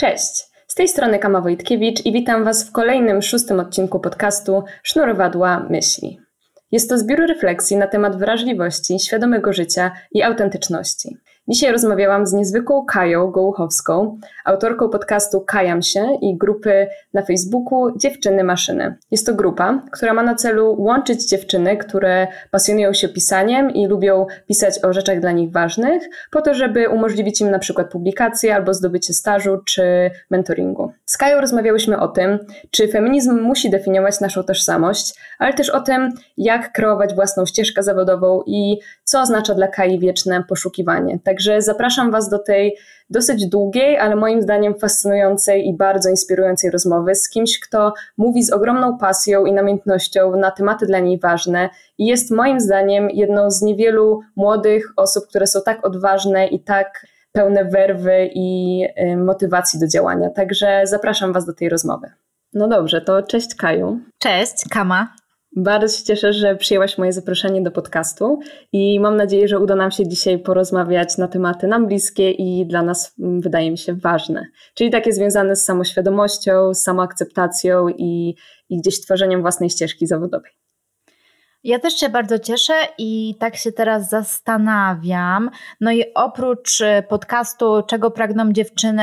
Cześć, z tej strony Kama Wojtkiewicz i witam Was w kolejnym szóstym odcinku podcastu Sznurowadła Myśli. Jest to zbiór refleksji na temat wrażliwości, świadomego życia i autentyczności. Dzisiaj rozmawiałam z niezwykłą Kają Gołuchowską, autorką podcastu Kajam się i grupy na Facebooku Dziewczyny Maszyny. Jest to grupa, która ma na celu łączyć dziewczyny, które pasjonują się pisaniem i lubią pisać o rzeczach dla nich ważnych, po to, żeby umożliwić im na przykład publikację albo zdobycie stażu czy mentoringu. Z Kają rozmawiałyśmy o tym, czy feminizm musi definiować naszą tożsamość, ale też o tym, jak kreować własną ścieżkę zawodową i co oznacza dla Kai wieczne poszukiwanie. Także zapraszam Was do tej dosyć długiej, ale moim zdaniem fascynującej i bardzo inspirującej rozmowy z kimś, kto mówi z ogromną pasją i namiętnością na tematy dla niej ważne i jest moim zdaniem jedną z niewielu młodych osób, które są tak odważne i tak pełne werwy i y, motywacji do działania. Także zapraszam Was do tej rozmowy. No dobrze, to cześć Kaju. Cześć, Kama. Bardzo się cieszę, że przyjęłaś moje zaproszenie do podcastu i mam nadzieję, że uda nam się dzisiaj porozmawiać na tematy nam bliskie i dla nas, mm, wydaje mi się, ważne. Czyli takie związane z samoświadomością, samoakceptacją i, i gdzieś tworzeniem własnej ścieżki zawodowej. Ja też się bardzo cieszę i tak się teraz zastanawiam. No i oprócz e, podcastu Czego pragną dziewczyny,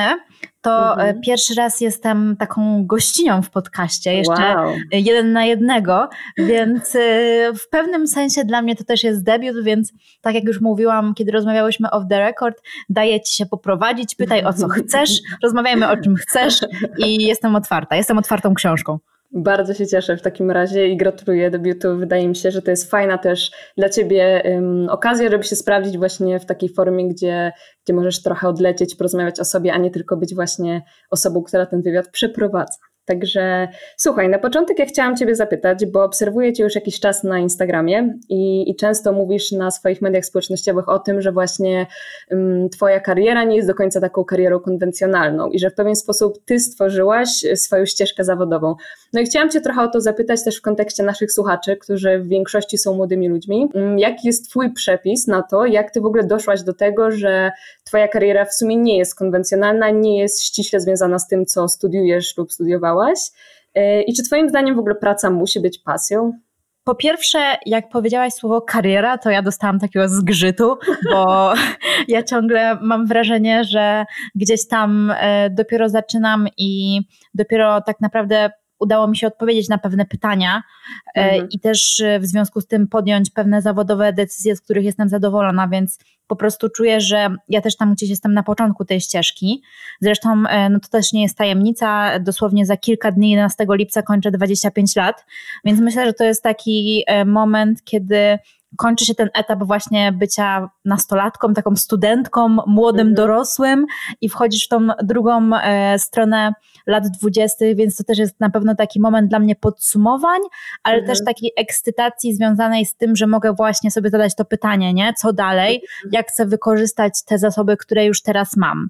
to e, mhm. pierwszy raz jestem taką gościnią w podcaście, jeszcze wow. jeden na jednego, więc e, w pewnym sensie dla mnie to też jest debiut, więc tak jak już mówiłam, kiedy rozmawiałyśmy off the record, daję ci się poprowadzić, pytaj o co chcesz, rozmawiajmy o czym chcesz i jestem otwarta, jestem otwartą książką. Bardzo się cieszę w takim razie i gratuluję debiutu. Wydaje mi się, że to jest fajna też dla Ciebie um, okazja, żeby się sprawdzić właśnie w takiej formie, gdzie, gdzie możesz trochę odlecieć, porozmawiać o sobie, a nie tylko być właśnie osobą, która ten wywiad przeprowadza. Także słuchaj, na początek ja chciałam Ciebie zapytać, bo obserwuję Cię już jakiś czas na Instagramie i, i często mówisz na swoich mediach społecznościowych o tym, że właśnie um, Twoja kariera nie jest do końca taką karierą konwencjonalną i że w pewien sposób Ty stworzyłaś swoją ścieżkę zawodową. No i chciałam Cię trochę o to zapytać też w kontekście naszych słuchaczy, którzy w większości są młodymi ludźmi. Um, jaki jest Twój przepis na to, jak Ty w ogóle doszłaś do tego, że Twoja kariera w sumie nie jest konwencjonalna, nie jest ściśle związana z tym, co studiujesz lub studiowałaś. E, I czy Twoim zdaniem w ogóle praca musi być pasją? Po pierwsze, jak powiedziałaś słowo kariera, to ja dostałam takiego zgrzytu, bo ja ciągle mam wrażenie, że gdzieś tam e, dopiero zaczynam i dopiero tak naprawdę udało mi się odpowiedzieć na pewne pytania e, mhm. i też w związku z tym podjąć pewne zawodowe decyzje, z których jestem zadowolona, więc po prostu czuję, że ja też tam gdzieś jestem na początku tej ścieżki. Zresztą e, no to też nie jest tajemnica, dosłownie za kilka dni, 11 lipca kończę 25 lat, więc myślę, że to jest taki e, moment, kiedy kończy się ten etap właśnie bycia nastolatką, taką studentką, młodym mhm. dorosłym i wchodzisz w tą drugą e, stronę lat dwudziestych, więc to też jest na pewno taki moment dla mnie podsumowań, ale mhm. też takiej ekscytacji związanej z tym, że mogę właśnie sobie zadać to pytanie, nie? Co dalej? Mhm. Jak chcę wykorzystać te zasoby, które już teraz mam?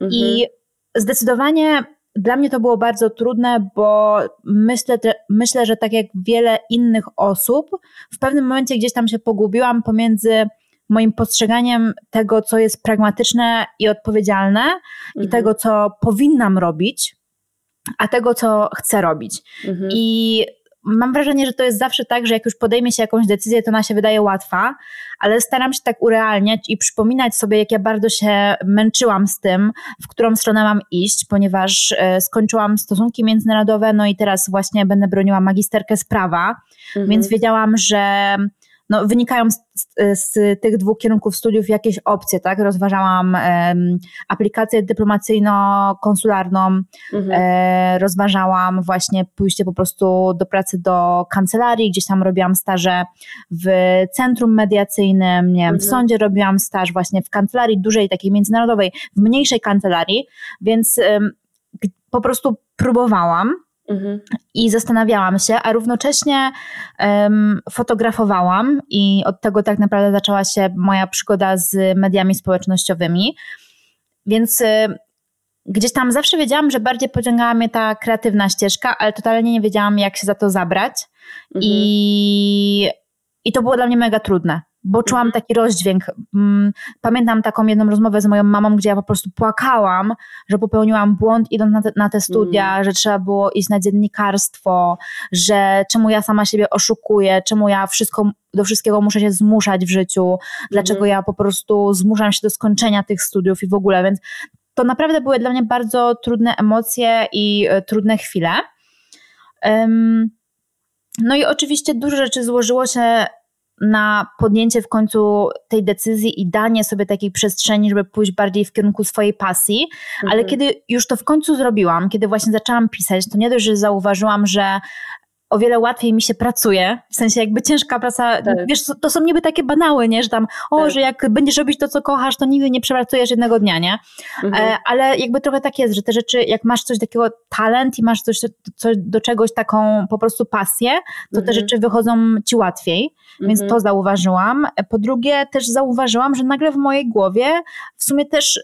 I mhm. zdecydowanie dla mnie to było bardzo trudne, bo myślę, myślę, że tak jak wiele innych osób, w pewnym momencie gdzieś tam się pogubiłam pomiędzy moim postrzeganiem tego, co jest pragmatyczne i odpowiedzialne, mhm. i tego, co powinnam robić, a tego, co chcę robić. Mhm. I mam wrażenie, że to jest zawsze tak, że jak już podejmie się jakąś decyzję, to ona się wydaje łatwa, ale staram się tak urealniać i przypominać sobie, jak ja bardzo się męczyłam z tym, w którą stronę mam iść, ponieważ e, skończyłam stosunki międzynarodowe, no i teraz właśnie będę broniła magisterkę z prawa, mhm. więc wiedziałam, że no, wynikają z, z, z, tych dwóch kierunków studiów jakieś opcje, tak? Rozważałam um, aplikację dyplomacyjno-konsularną, mhm. e, rozważałam właśnie pójście po prostu do pracy do kancelarii, gdzieś tam robiłam staże w centrum mediacyjnym, nie wiem, mhm. w sądzie robiłam staż właśnie w kancelarii dużej, takiej międzynarodowej, w mniejszej kancelarii, więc um, po prostu próbowałam. Mhm. I zastanawiałam się, a równocześnie um, fotografowałam, i od tego tak naprawdę zaczęła się moja przygoda z mediami społecznościowymi. Więc y, gdzieś tam zawsze wiedziałam, że bardziej pociągała mnie ta kreatywna ścieżka, ale totalnie nie wiedziałam, jak się za to zabrać. Mhm. I, I to było dla mnie mega trudne. Bo czułam mhm. taki rozdźwięk. Mm, pamiętam taką jedną rozmowę z moją mamą, gdzie ja po prostu płakałam, że popełniłam błąd idąc na te, na te studia, mm. że trzeba było iść na dziennikarstwo, że czemu ja sama siebie oszukuję, czemu ja wszystko, do wszystkiego muszę się zmuszać w życiu, dlaczego mm. ja po prostu zmuszam się do skończenia tych studiów i w ogóle, więc to naprawdę były dla mnie bardzo trudne emocje i y, trudne chwile. Um, no i oczywiście dużo rzeczy złożyło się na podjęcie w końcu tej decyzji i danie sobie takiej przestrzeni, żeby pójść bardziej w kierunku swojej pasji. Mhm. Ale kiedy już to w końcu zrobiłam, kiedy właśnie zaczęłam pisać, to nie dość, że zauważyłam, że o wiele łatwiej mi się pracuje, w sensie jakby ciężka praca, tak. wiesz, to są niby takie banały, nie, że tam, o, tak. że jak będziesz robić to, co kochasz, to nigdy nie przepracujesz jednego dnia, nie, mhm. e, ale jakby trochę tak jest, że te rzeczy, jak masz coś takiego talent i masz coś, coś do czegoś taką po prostu pasję, to mhm. te rzeczy wychodzą ci łatwiej, więc mhm. to zauważyłam. Po drugie też zauważyłam, że nagle w mojej głowie w sumie też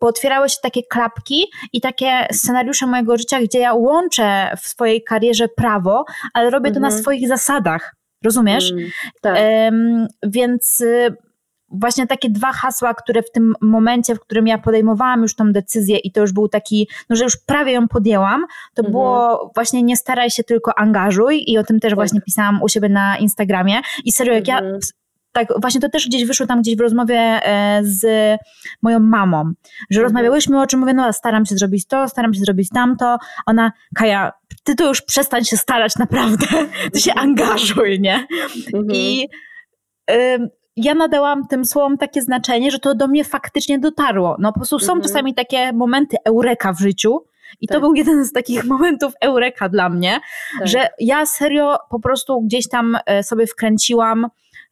pootwierały się takie klapki i takie scenariusze mojego życia, gdzie ja łączę w swojej karierze prawo, ale robię to na mhm. swoich zasadach. Rozumiesz? Mm, tak. Um, więc y, właśnie takie dwa hasła, które w tym momencie, w którym ja podejmowałam już tą decyzję i to już był taki, no że już prawie ją podjęłam, to mhm. było właśnie nie staraj się, tylko angażuj i o tym też tak. właśnie pisałam u siebie na Instagramie i serio, jak mhm. ja tak, właśnie to też gdzieś wyszło tam gdzieś w rozmowie e, z moją mamą, że mhm. rozmawiałyśmy o czym mówię, no staram się zrobić to, staram się zrobić tamto. Ona, Kaja, ty to już przestań się starać naprawdę, ty się mhm. angażuj, nie? Mhm. I y, ja nadałam tym słowom takie znaczenie, że to do mnie faktycznie dotarło. No po prostu są mhm. czasami takie momenty eureka w życiu, i tak. to był jeden z takich momentów eureka dla mnie, tak. że ja serio po prostu gdzieś tam e, sobie wkręciłam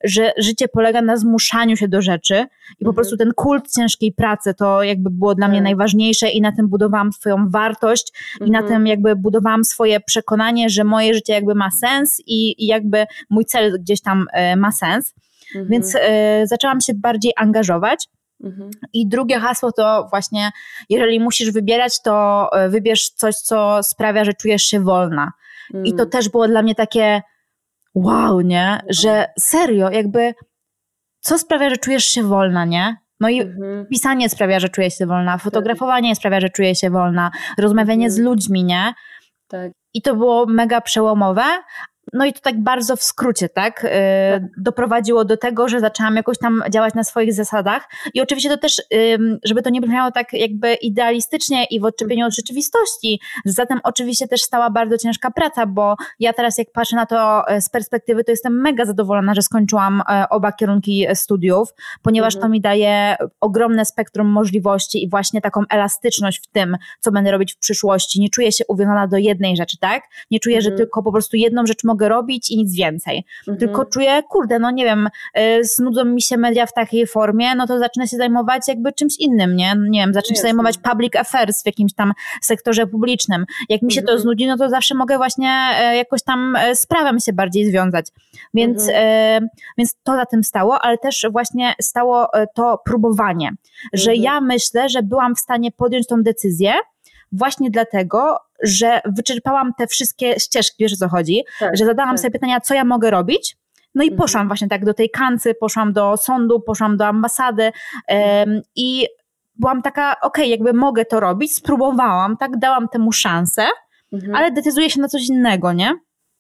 że życie polega na zmuszaniu się do rzeczy i po mhm. prostu ten kult ciężkiej pracy to jakby było dla mnie tak. najważniejsze i na tym budowałam swoją wartość i na mhm. tym jakby budowałam swoje przekonanie, że moje życie jakby ma sens i, i jakby mój cel gdzieś tam e, ma sens. Mhm. Więc e, zaczęłam się bardziej angażować. Mhm. I drugie hasło to właśnie, jeżeli musisz wybierać, to e, wybierz coś, co sprawia, że czujesz się wolna. Mhm. I to mm. też było dla mnie takie, wow, nie? Że serio, jakby co sprawia, że czujesz się wolna, nie? No i mhm. pisanie sprawia, że czujesz się wolna, fotografowanie sprawia, że czujesz się wolna, rozmawianie mhm. z ludźmi, nie? Tak. I to było mega przełomowe, no i to tak bardzo w skrócie, tak? Yy, doprowadziło do tego, że zaczęłam jakoś tam działać na swoich zasadach. I oczywiście to też, żeby to nie brzmiało tak jakby idealistycznie i w odczepieniu od rzeczywistości. Zatem oczywiście też stała bardzo ciężka praca, bo ja teraz jak patrzę na to e, z perspektywy, to jestem mega zadowolona, że skończyłam e, oba kierunki studiów, ponieważ mhm. to mi daje ogromne spektrum możliwości i właśnie taką elastyczność w tym, co będę robić w przyszłości. Nie czuję się uwiązana do jednej rzeczy, tak? Nie czuję, mhm. że tylko po prostu jedną rzecz mogę mogę robić i nic więcej. Mhm. Tylko czuję, kurde, no nie wiem, y, znudzą mi się media w takiej formie, no to zacznę się zajmować jakby czymś innym, nie? Nie wiem, zacznę się zajmować public affairs w jakimś tam sektorze publicznym. Jak mi się mhm. to znudzi, no to zawsze mogę właśnie e, jakoś tam e, z prawem się bardziej związać. Więc, mhm. E, więc to za tym stało, ale też właśnie stało to próbowanie, że mhm. ja myślę, że byłam w stanie podjąć tą decyzję, właśnie dlatego, że wyczerpałam te wszystkie ścieżki, wiesz o co chodzi, tak, że zadałam tak. sobie pytania, co ja mogę robić, no i mhm. poszłam właśnie tak do tej kancy, poszłam do sądu, poszłam do ambasady um, i byłam taka, okej, okay, jakby mogę to robić, spróbowałam, tak, dałam temu szansę, mhm. ale decyduję się na coś innego, nie?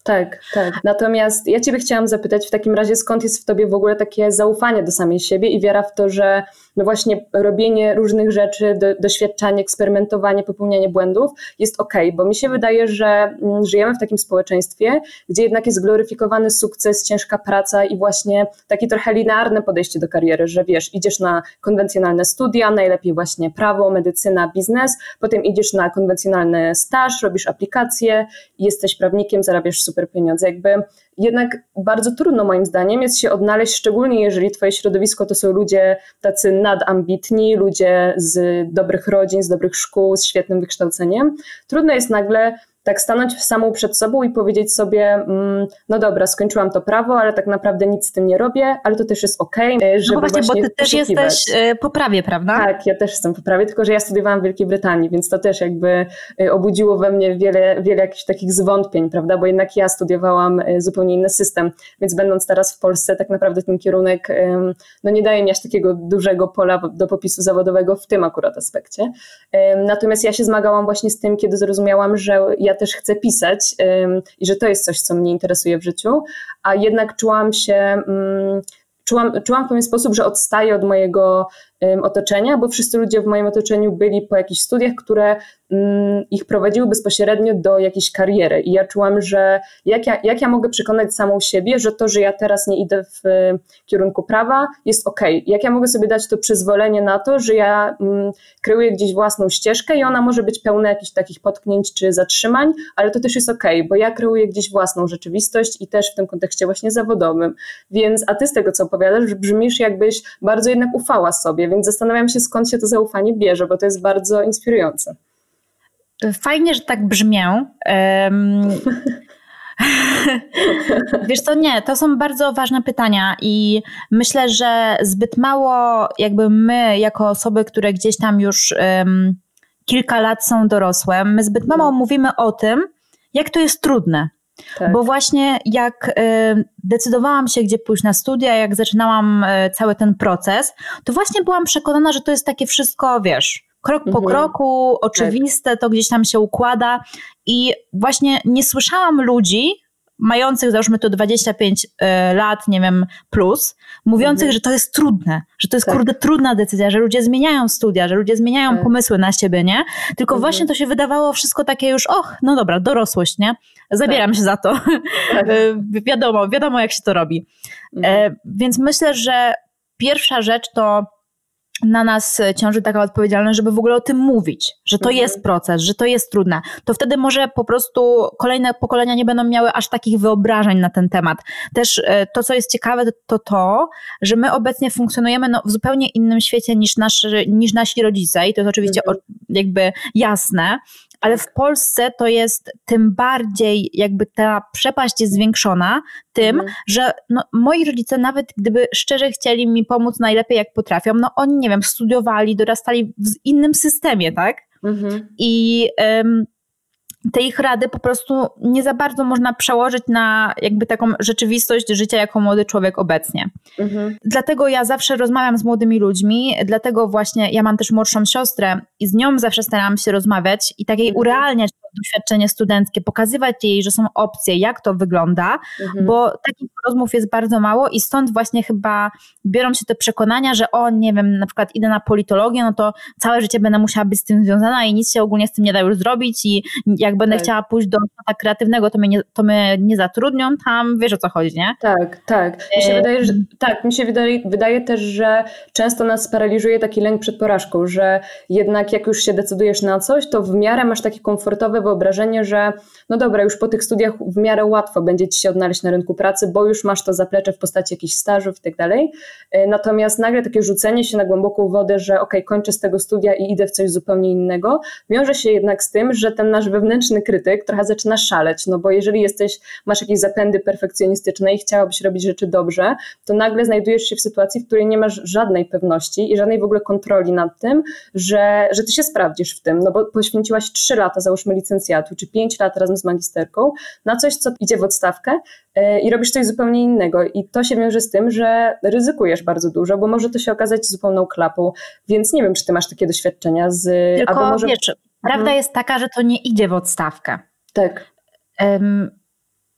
Tak, tak. Natomiast ja Ciebie chciałam zapytać w takim razie, skąd jest w Tobie w ogóle takie zaufanie do samej siebie i wiara w to, że no właśnie robienie różnych rzeczy, do, doświadczanie, eksperymentowanie, popełnianie błędów jest ok, bo mi się wydaje, że mm, żyjemy w takim społeczeństwie, gdzie jednak jest gloryfikowany sukces, ciężka praca i właśnie takie trochę linearne podejście do kariery, że wiesz, idziesz na konwencjonalne studia, najlepiej właśnie prawo, medycyna, biznes, potem idziesz na konwencjonalny staż, robisz aplikacje, jesteś prawnikiem, zarabiasz super pieniądze. Jakby jednak bardzo trudno moim zdaniem jest się odnaleźć, szczególnie jeżeli twoje środowisko to są ludzie tacy nadambitni, ludzie z dobrych rodzin, z dobrych szkół, z świetnym wykształceniem. Trudno jest nagle tak stanąć samą przed sobą i powiedzieć sobie, mm, no dobra, skończyłam to prawo, ale tak naprawdę nic z tym nie robię, ale to też jest okej, okay, e, żeby no właśnie, właśnie bo ty też jesteś e, po prawie, prawda? Tak, ja też jestem po prawie, tylko że ja studiowałam w Wielkiej Brytanii, więc to też jakby e, obudziło we mnie wiele, wiele jakichś takich zwątpień, prawda, bo jednak ja studiowałam zupełnie inny system, więc będąc teraz w Polsce, tak naprawdę ten kierunek no nie daje mi aż takiego dużego pola do popisu zawodowego w tym akurat aspekcie. Natomiast ja się zmagałam właśnie z tym, kiedy zrozumiałam, że ja też chcę pisać i że to jest coś, co mnie interesuje w życiu, a jednak czułam się mm, czułam, czułam w pewien sposób, że odstaję od mojego otoczenia, bo wszyscy ludzie w moim otoczeniu byli po jakichś studiach, które ich prowadziły bezpośrednio do jakiejś kariery. I ja czułam, że jak ja, jak ja mogę przekonać samą siebie, że to, że ja teraz nie idę w kierunku prawa, jest ok. Jak ja mogę sobie dać to przyzwolenie na to, że ja mm, kreuję gdzieś własną ścieżkę i ona może być pełna jakichś takich potknięć czy zatrzymań, ale to też jest ok, bo ja kreuję gdzieś własną rzeczywistość i też w tym kontekście właśnie zawodowym. Więc, a ty z tego, co opowiadasz, brzmisz jakbyś bardzo jednak ufała sobie, więc zastanawiam się, skąd się to zaufanie bierze, bo to jest bardzo inspirujące. Fajnie, że tak brzmię. Um, Wiesz co, nie, to są bardzo ważne pytania i myślę, że zbyt mało jakby my, jako osoby, które gdzieś tam już um, kilka lat są dorosłe, my zbyt mało no. mówimy o tym, jak to jest trudne. Tak. Bo właśnie jak y, decydowałam się, gdzie pójść na studia, jak zaczynałam y, cały ten proces, to właśnie byłam przekonana, że to jest takie wszystko, wiesz, krok po mhm. kroku, oczywiste, to gdzieś tam się układa. I właśnie nie słyszałam ludzi, mających załóżmy to 25 y, lat, nie wiem, plus, mówiących, mhm. że to jest trudne, że to jest tak. kurde trudna decyzja, że ludzie zmieniają studia, że ludzie zmieniają tak. pomysły na siebie, nie? Tylko mhm. właśnie to się wydawało wszystko takie już, och, no dobra, dorosłość, nie? Zabieram tak. się za to. Tak. Y, wiadomo, wiadomo jak się to robi. Mhm. E, więc myślę, że pierwsza rzecz to na nas ciąży taka odpowiedzialność, żeby w ogóle o tym mówić, że to mhm. jest proces, że to jest trudne. To wtedy może po prostu kolejne pokolenia nie będą miały aż takich wyobrażeń na ten temat. Też e, to, co jest ciekawe, to to, że my obecnie funkcjonujemy no, w zupełnie innym świecie niż, nasz, niż nasi rodzice i to jest oczywiście mhm. jakby jasne, ale w Polsce to jest tym bardziej, jakby ta przepaść jest zwiększona tym, mhm. że no, moi rodzice, nawet gdyby szczerze chcieli mi pomóc najlepiej jak potrafią, no oni, nie wiem, studiowali, dorastali w innym systemie, tak? Mhm. I. Um, te ich rady po prostu nie za bardzo można przełożyć na jakby taką rzeczywistość życia jako młody człowiek obecnie. Mhm. Dlatego ja zawsze rozmawiam z młodymi ludźmi, dlatego właśnie ja mam też młodszą siostrę i z nią zawsze staram się rozmawiać i takiej mhm. urealniać doświadczenie studenckie, pokazywać jej, że są opcje, jak to wygląda, mhm. bo takich rozmów jest bardzo mało i stąd właśnie chyba biorą się te przekonania, że o, nie wiem, na przykład idę na politologię, no to całe życie będę musiała być z tym związana i nic się ogólnie z tym nie da już zrobić i jak będę tak. chciała pójść do tak kreatywnego, to mnie, nie, to mnie nie zatrudnią tam, wiesz o co chodzi, nie? Tak, tak. Mi się e... wydaje, że, tak, mi się wydaje, wydaje też, że często nas paraliżuje taki lęk przed porażką, że jednak jak już się decydujesz na coś, to w miarę masz takie komfortowe wyobrażenie, że no dobra, już po tych studiach w miarę łatwo będzie ci się odnaleźć na rynku pracy, bo już masz to zaplecze w postaci jakichś stażów i tak dalej. E, natomiast nagle takie rzucenie się na głęboką wodę, że ok, kończę z tego studia i idę w coś zupełnie innego, wiąże się jednak z tym, że ten nasz wewnętrzny krytyk trochę zaczyna szaleć, no bo jeżeli jesteś, masz jakieś zapędy perfekcjonistyczne i chciałabyś robić rzeczy dobrze, to nagle znajdujesz się w sytuacji, w której nie masz żadnej pewności i żadnej w ogóle kontroli nad tym, że, że ty się sprawdzisz w tym, no bo poświęciłaś 3 lata, załóżmy licencjatu, czy 5 lat razem z magisterką na coś, co idzie w odstawkę yy, i robisz coś zupełnie innego i to się wiąże z tym, że ryzykujesz bardzo dużo, bo może to się okazać zupełną klapą, więc nie wiem, czy ty masz takie doświadczenia z... Tylko albo może... wiesz, Prawda mhm. jest taka, że to nie idzie w odstawkę. Tak. Um,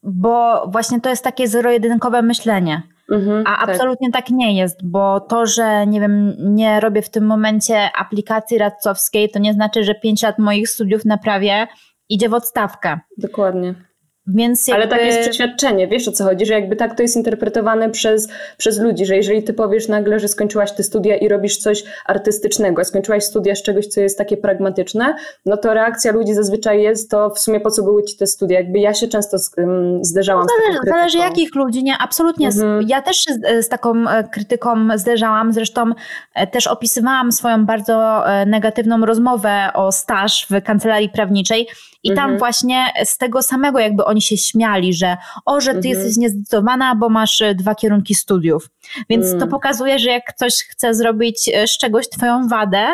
bo właśnie to jest takie zero-jedynkowe myślenie. Mhm, a tak. absolutnie tak. nie jest, bo to, że nie wiem, nie robię w tym momencie aplikacji radcowskiej, to nie znaczy, że 5 lat moich studiów na prawie idzie w odstawkę. Dokładnie. Więc jakby... Ale tak jest przeświadczenie, wiesz o co chodzi, że jakby tak to jest interpretowane przez, przez ludzi, że jeżeli ty powiesz nagle, że skończyłaś te studia i robisz coś artystycznego, skończyłaś studia z czegoś, co jest takie pragmatyczne, no to reakcja ludzi zazwyczaj jest to w sumie po co były ci te studia. Jakby ja się często um, zderzałam no, zależy, z Zależy jakich ludzi, nie? Absolutnie. Mhm. Ja też się z, z taką e, krytyką zderzałam, zresztą e, też opisywałam swoją bardzo e, negatywną rozmowę o staż w kancelarii prawniczej i tam mhm. właśnie z tego samego jakby oni się śmiali, że o, że ty mhm. jesteś niezdecydowana, bo masz e, dwa kierunki studiów. Więc to mm. pokazuje, że jak ktoś chce zrobić e, z czegoś twoją wadę,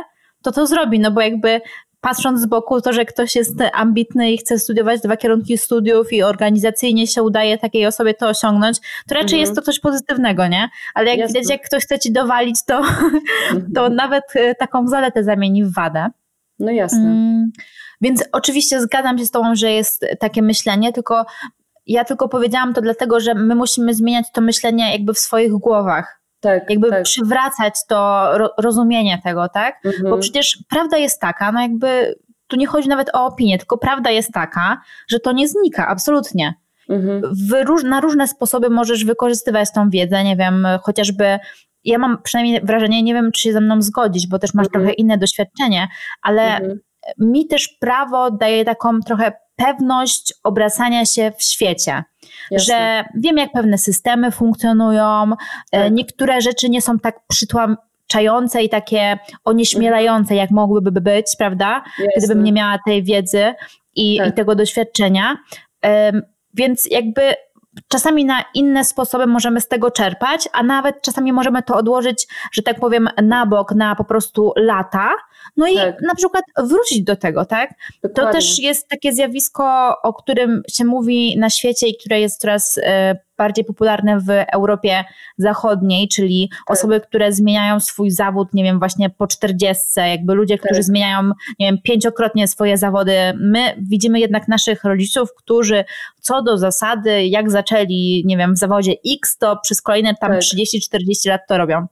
to to zrobi, no bo jakby patrząc z boku, to, że ktoś jest ambitny i chce studiować dwa kierunki studiów i organizacyjnie się udaje takiej osobie to osiągnąć, to raczej mhm. jest to coś pozytywnego, nie? Ale jak widać, jak ktoś chce ci dowalić, to, to nawet e, taką zaletę zamieni w wadę. No jasne. Więc oczywiście zgadzam się z Tobą, że jest takie myślenie, tylko ja tylko powiedziałam to dlatego, że my musimy zmieniać to myślenie jakby w swoich głowach. Tak, jakby tak. przywracać to ro rozumienie tego, tak? Mhm. Bo przecież prawda jest taka, no jakby tu nie chodzi nawet o opinię, tylko prawda jest taka, że to nie znika, absolutnie. Mhm. Róż na różne sposoby możesz wykorzystywać tą wiedzę, nie wiem, chociażby ja mam przynajmniej wrażenie, nie wiem, czy się ze mną zgodzić, bo też masz mhm. trochę inne doświadczenie, ale mhm mi też prawo daje taką trochę pewność obracania się w świecie. Jasne. Że wiem, jak pewne systemy funkcjonują, e, tak. niektóre rzeczy nie są tak przytłaczające i takie onieśmielające, jak mogłyby być, prawda? Jasne. Gdybym nie miała tej wiedzy i, tak. i tego doświadczenia. Więc jakby czasami na inne sposoby możemy z tego czerpać, a nawet czasami możemy to odłożyć, że tak powiem, na bok na po prostu lata, no i tak. na przykład wrócić do tego, tak? Dokładnie. To też jest takie zjawisko, o którym się mówi na świecie i które jest coraz e, bardziej popularne w Europie Zachodniej, czyli tak. osoby, które zmieniają swój zawód, nie wiem, właśnie po czterdziestce, jakby ludzie, którzy tak. zmieniają, nie wiem, pięciokrotnie swoje zawody. My widzimy jednak naszych rodziców, którzy co do zasady, jak zaczęli, nie wiem, w zawodzie X, to przez kolejne tam tak. 30-40 lat to robią.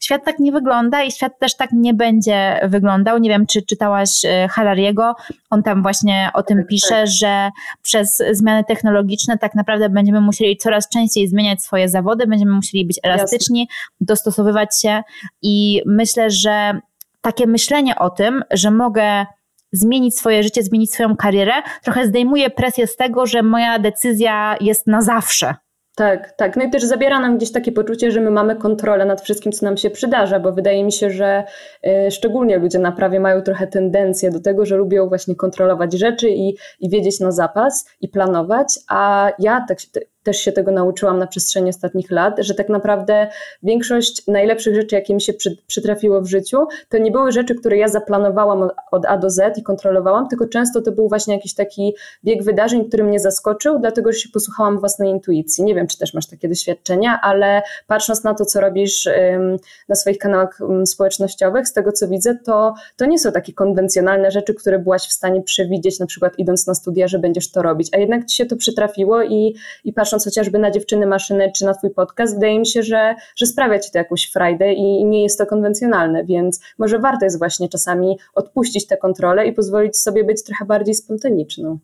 Świat tak nie wygląda i świat też tak nie będzie wyglądał. Nie wiem, czy czytałaś e, Harariego. On tam właśnie o tym tak, pisze, tak. że przez zmiany technologiczne tak naprawdę będziemy musieli coraz częściej zmieniać swoje zawody, będziemy musieli być elastyczni, Jasne. dostosowywać się i myślę, że takie myślenie o tym, że mogę zmienić swoje życie, zmienić swoją karierę, trochę zdejmuje presję z tego, że moja decyzja jest na zawsze. Tak, tak. No i też zabiera nam gdzieś takie poczucie, że my mamy kontrolę nad wszystkim, co nam się przydarza, bo wydaje mi się, że y, szczególnie ludzie na prawie mają trochę tendencję do tego, że lubią właśnie kontrolować rzeczy i, i wiedzieć na zapas i planować, a ja tak, też się tego nauczyłam na przestrzeni ostatnich lat, że tak naprawdę większość najlepszych rzeczy, jakie mi się przy, przytrafiło w życiu, to nie były rzeczy, które ja zaplanowałam od, A do Z i kontrolowałam, tylko często to był właśnie jakiś taki bieg wydarzeń, który mnie zaskoczył, dlatego że się posłuchałam własnej intuicji. Nie wiem, czy też masz takie doświadczenia, ale patrząc na to, co robisz ym, na swoich kanałach ym, społecznościowych, z tego co widzę, to, to nie są takie konwencjonalne rzeczy, które byłaś w stanie przewidzieć, na przykład idąc na studia, że będziesz to robić, a jednak ci się to przytrafiło i, i patrząc patrząc chociażby na dziewczyny maszyny czy na twój podcast, wydaje mi się, że, że sprawia ci to jakąś frajdę i nie jest to konwencjonalne, więc może warto jest właśnie czasami odpuścić tę kontrolę i pozwolić sobie być trochę bardziej spontaniczną.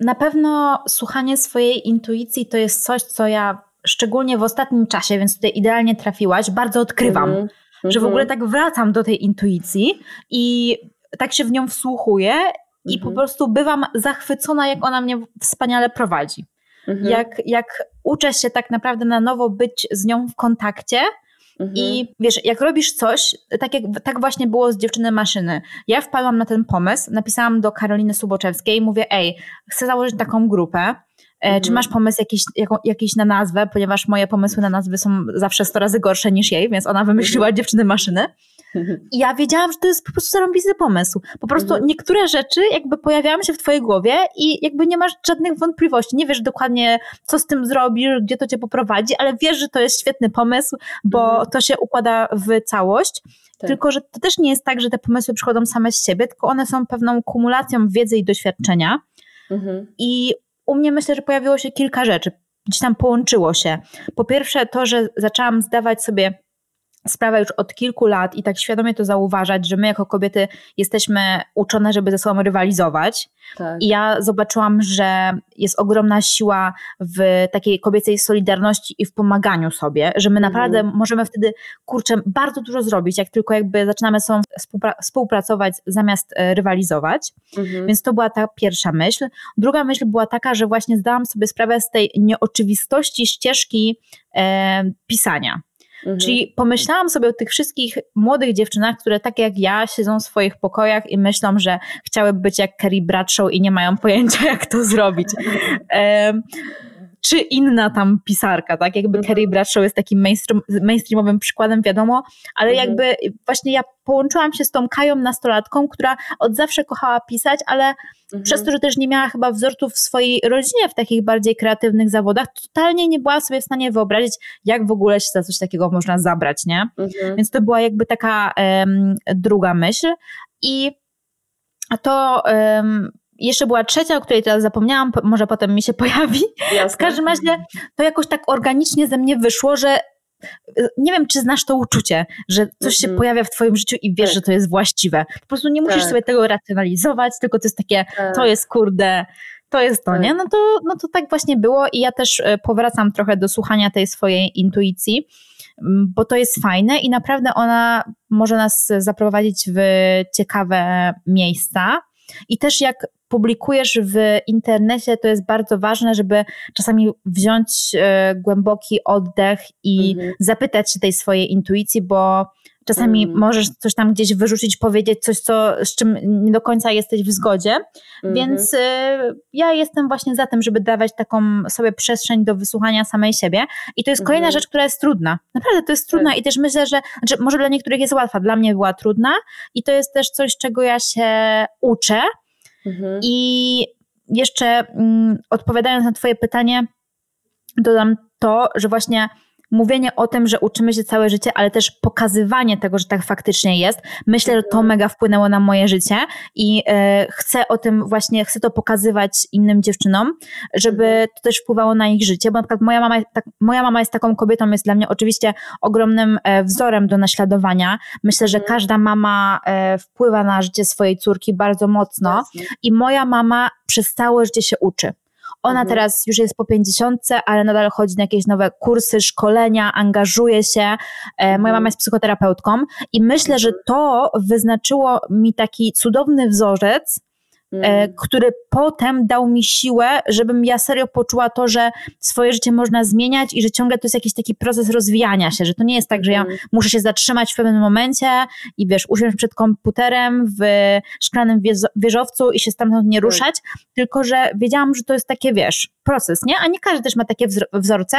Na pewno słuchanie swojej intuicji to jest coś, co ja szczególnie w ostatnim czasie, więc tutaj idealnie trafiłaś, bardzo odkrywam. Mm -hmm. Że w ogóle tak wracam do tej intuicji i tak się w nią wsłuchuję i po mhm. prostu bywam zachwycona, jak ona mnie wspaniale prowadzi. Mhm. Jak, jak uczę się tak naprawdę na nowo być z nią w kontakcie, Mhm. I wiesz, jak robisz coś, tak, jak, tak właśnie było z dziewczyny maszyny. Ja wpadłam na ten pomysł, napisałam do Karoliny Suboczewskiej, mówię, ej, chcę założyć taką grupę. E, mhm. Czy masz pomysł jakiś, jaką, jakiś na nazwę, ponieważ moje pomysły na nazwy są zawsze 100 razy gorsze niż jej, więc ona wymyśliła mhm. dziewczyny maszyny. I ja wiedziałam, że to jest po prostu zarąbisty pomysł. Po prostu mhm. niektóre rzeczy jakby pojawiają się w twojej głowie i jakby nie masz żadnych wątpliwości. Nie wiesz dokładnie, co z tym zrobisz, gdzie to cię poprowadzi, ale wiesz, że to jest świetny pomysł, bo mhm. to się układa w całość. Tak. Tylko, że to też nie jest tak, że te pomysły przychodzą same z siebie, tylko one są pewną kumulacją wiedzy i doświadczenia. Mhm. I u mnie myślę, że pojawiło się kilka rzeczy. Gdzieś tam połączyło się. Po pierwsze, to, że zaczęłam zdawać sobie sprawę już od kilku lat i tak świadomie to zauważać, że my jako kobiety jesteśmy uczone, żeby ze sobą rywalizować. Tak. I ja zobaczyłam, że jest ogromna siła w takiej kobiecej solidarności i w pomaganiu sobie, że my naprawdę mhm. możemy wtedy, kurczę, bardzo dużo zrobić, jak tylko jakby zaczynamy sobą współpra współpracować zamiast e, rywalizować. Mhm. Więc to była ta pierwsza myśl. Druga myśl była taka, że właśnie zdałam sobie sprawę z tej nieoczywistości ścieżki e, pisania. Mhm. Czyli pomyślałam sobie o tych wszystkich młodych dziewczynach, które tak jak ja siedzą w swoich pokojach i myślą, że chciałyby być jak Carrie Bradshaw i nie mają pojęcia, jak to zrobić. Czy inna tam pisarka, tak? Jakby mhm. Carrie Bradshaw jest takim mainstream, mainstreamowym przykładem, wiadomo, ale mhm. jakby właśnie ja połączyłam się z tą Kają nastolatką, która od zawsze kochała pisać, ale mhm. przez to, że też nie miała chyba wzorców w swojej rodzinie w takich bardziej kreatywnych zawodach, totalnie nie była sobie w stanie wyobrazić, jak w ogóle się za coś takiego można zabrać, nie? Mhm. Więc to była jakby taka um, druga myśl i to um, jeszcze była trzecia, o której teraz zapomniałam, może potem mi się pojawi. Jasne. W każdym razie to jakoś tak organicznie ze mnie wyszło, że nie wiem, czy znasz to uczucie, że coś się mhm. pojawia w twoim życiu i wiesz, tak. że to jest właściwe. Po prostu nie musisz tak. sobie tego racjonalizować, tylko to jest takie, tak. to jest kurde, to jest to, nie? Tak. No to, no to tak właśnie było i ja też e, powracam trochę do słuchania tej swojej intuicji, bo to jest fajne i naprawdę ona może nas zaprowadzić w ciekawe miejsca. I też jak publikujesz w internecie, to jest bardzo ważne, żeby czasami wziąć e, głęboki oddech i mhm. zapytać się tej swojej intuicji, bo czasami mhm. możesz coś tam gdzieś wyrzucić, powiedzieć coś, co, z czym nie do końca jesteś w zgodzie. Mhm. Więc y, ja jestem właśnie za tym, żeby dawać taką sobie przestrzeń do wysłuchania samej siebie. I to jest kolejna mhm. rzecz, która jest trudna. Naprawdę to jest trudna tak. i też myślę, że znaczy, może dla niektórych jest łatwa, dla mnie była trudna i to jest też coś, czego ja się uczę. Mhm. I jeszcze mm, odpowiadając na Twoje pytanie, dodam to, że właśnie mówienie o tym, że uczymy się całe życie, ale też pokazywanie tego, że tak faktycznie jest. Myślę, że to mega wpłynęło na moje życie i e, chcę o tym właśnie, chcę to pokazywać innym dziewczynom, żeby to też wpływało na ich życie, bo na przykład moja mama, tak, moja mama jest taką kobietą, jest dla mnie oczywiście ogromnym e, wzorem do naśladowania. Myślę, że mhm. każda mama e, wpływa na życie swojej córki bardzo mocno i moja mama przez całe życie się uczy. Ona mhm. teraz już jest po pięćdziesiątce, ale nadal chodzi na jakieś nowe kursy, szkolenia, angażuje się. E, mhm. Moja mama jest psychoterapeutką i myślę, że mhm. to wyznaczyło mi taki cudowny wzorzec, mm. który potem dał mi siłę, żebym ja serio poczuła to, że swoje życie można zmieniać i że ciągle to jest jakiś taki proces rozwijania się, że to nie jest tak, że ja mm. muszę się zatrzymać w pewnym momencie i wiesz, usiąść przed komputerem w szklanym wieżowcu i się stamtąd nie tak. ruszać, tylko że wiedziałam, że to jest takie, wiesz, proces, nie? A nie każdy też ma takie wzorce,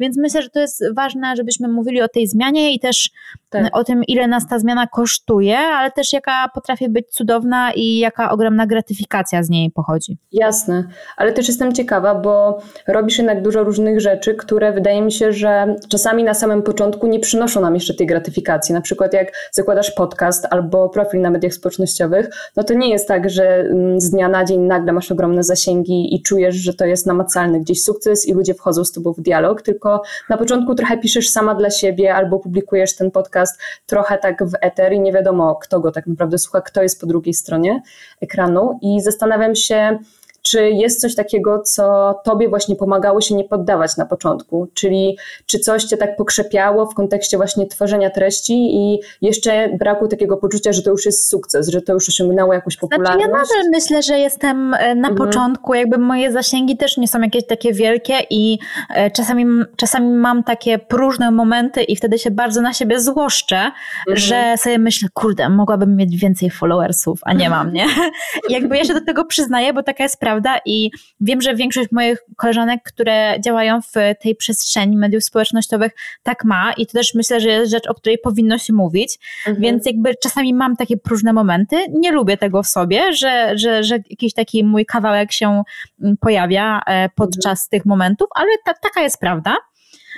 więc myślę, że to jest ważne, żebyśmy mówili o tej zmianie i też tak. o tym, ile nas ta zmiana kosztuje, ale też jaka potrafi być cudowna i jaka ogromna gratyfikacja z niej pochodzi. Jasne, ale też jestem ciekawa, bo robisz jednak dużo różnych rzeczy, które wydaje mi się, że czasami na samym początku nie przynoszą nam jeszcze tej gratyfikacji. Na przykład jak zakładasz podcast albo profil na mediach społecznościowych, no to nie jest tak, że mm, z dnia na dzień nagle masz ogromne zasięgi i czujesz, że to jest namacalny gdzieś sukces i ludzie wchodzą z tobą w dialog, tylko na początku trochę piszesz sama dla siebie albo publikujesz ten podcast trochę tak w eter i nie wiadomo, kto go tak naprawdę słucha, kto jest po drugiej stronie ekranu. I zastanawiam się, czy jest coś takiego, co tobie właśnie pomagało się nie poddawać na początku? Czyli czy coś cię tak pokrzepiało w kontekście właśnie tworzenia treści i jeszcze braku takiego poczucia, że to już jest sukces, że to już osiągnęło jakąś popularność? Znaczy ja nadal myślę, że jestem e, na mhm. początku, jakby moje zasięgi też nie są jakieś takie wielkie i e, czasami, czasami mam takie próżne momenty i wtedy się bardzo na siebie złoszczę, mhm. że sobie myślę, kurde, mogłabym mieć więcej followersów, a nie mam, nie? Jakby ja się do tego przyznaję, bo taka jest prawda, prawda? I wiem, że większość moich koleżanek, które działają w tej przestrzeni mediów społecznościowych, tak ma i to też myślę, że jest rzecz, o której powinno się mówić, mhm. więc jakby czasami mam takie próżne momenty, nie lubię tego w sobie, że, że, że jakiś taki mój kawałek się mm, pojawia e, podczas mhm. tych momentów, ale ta, taka jest prawda.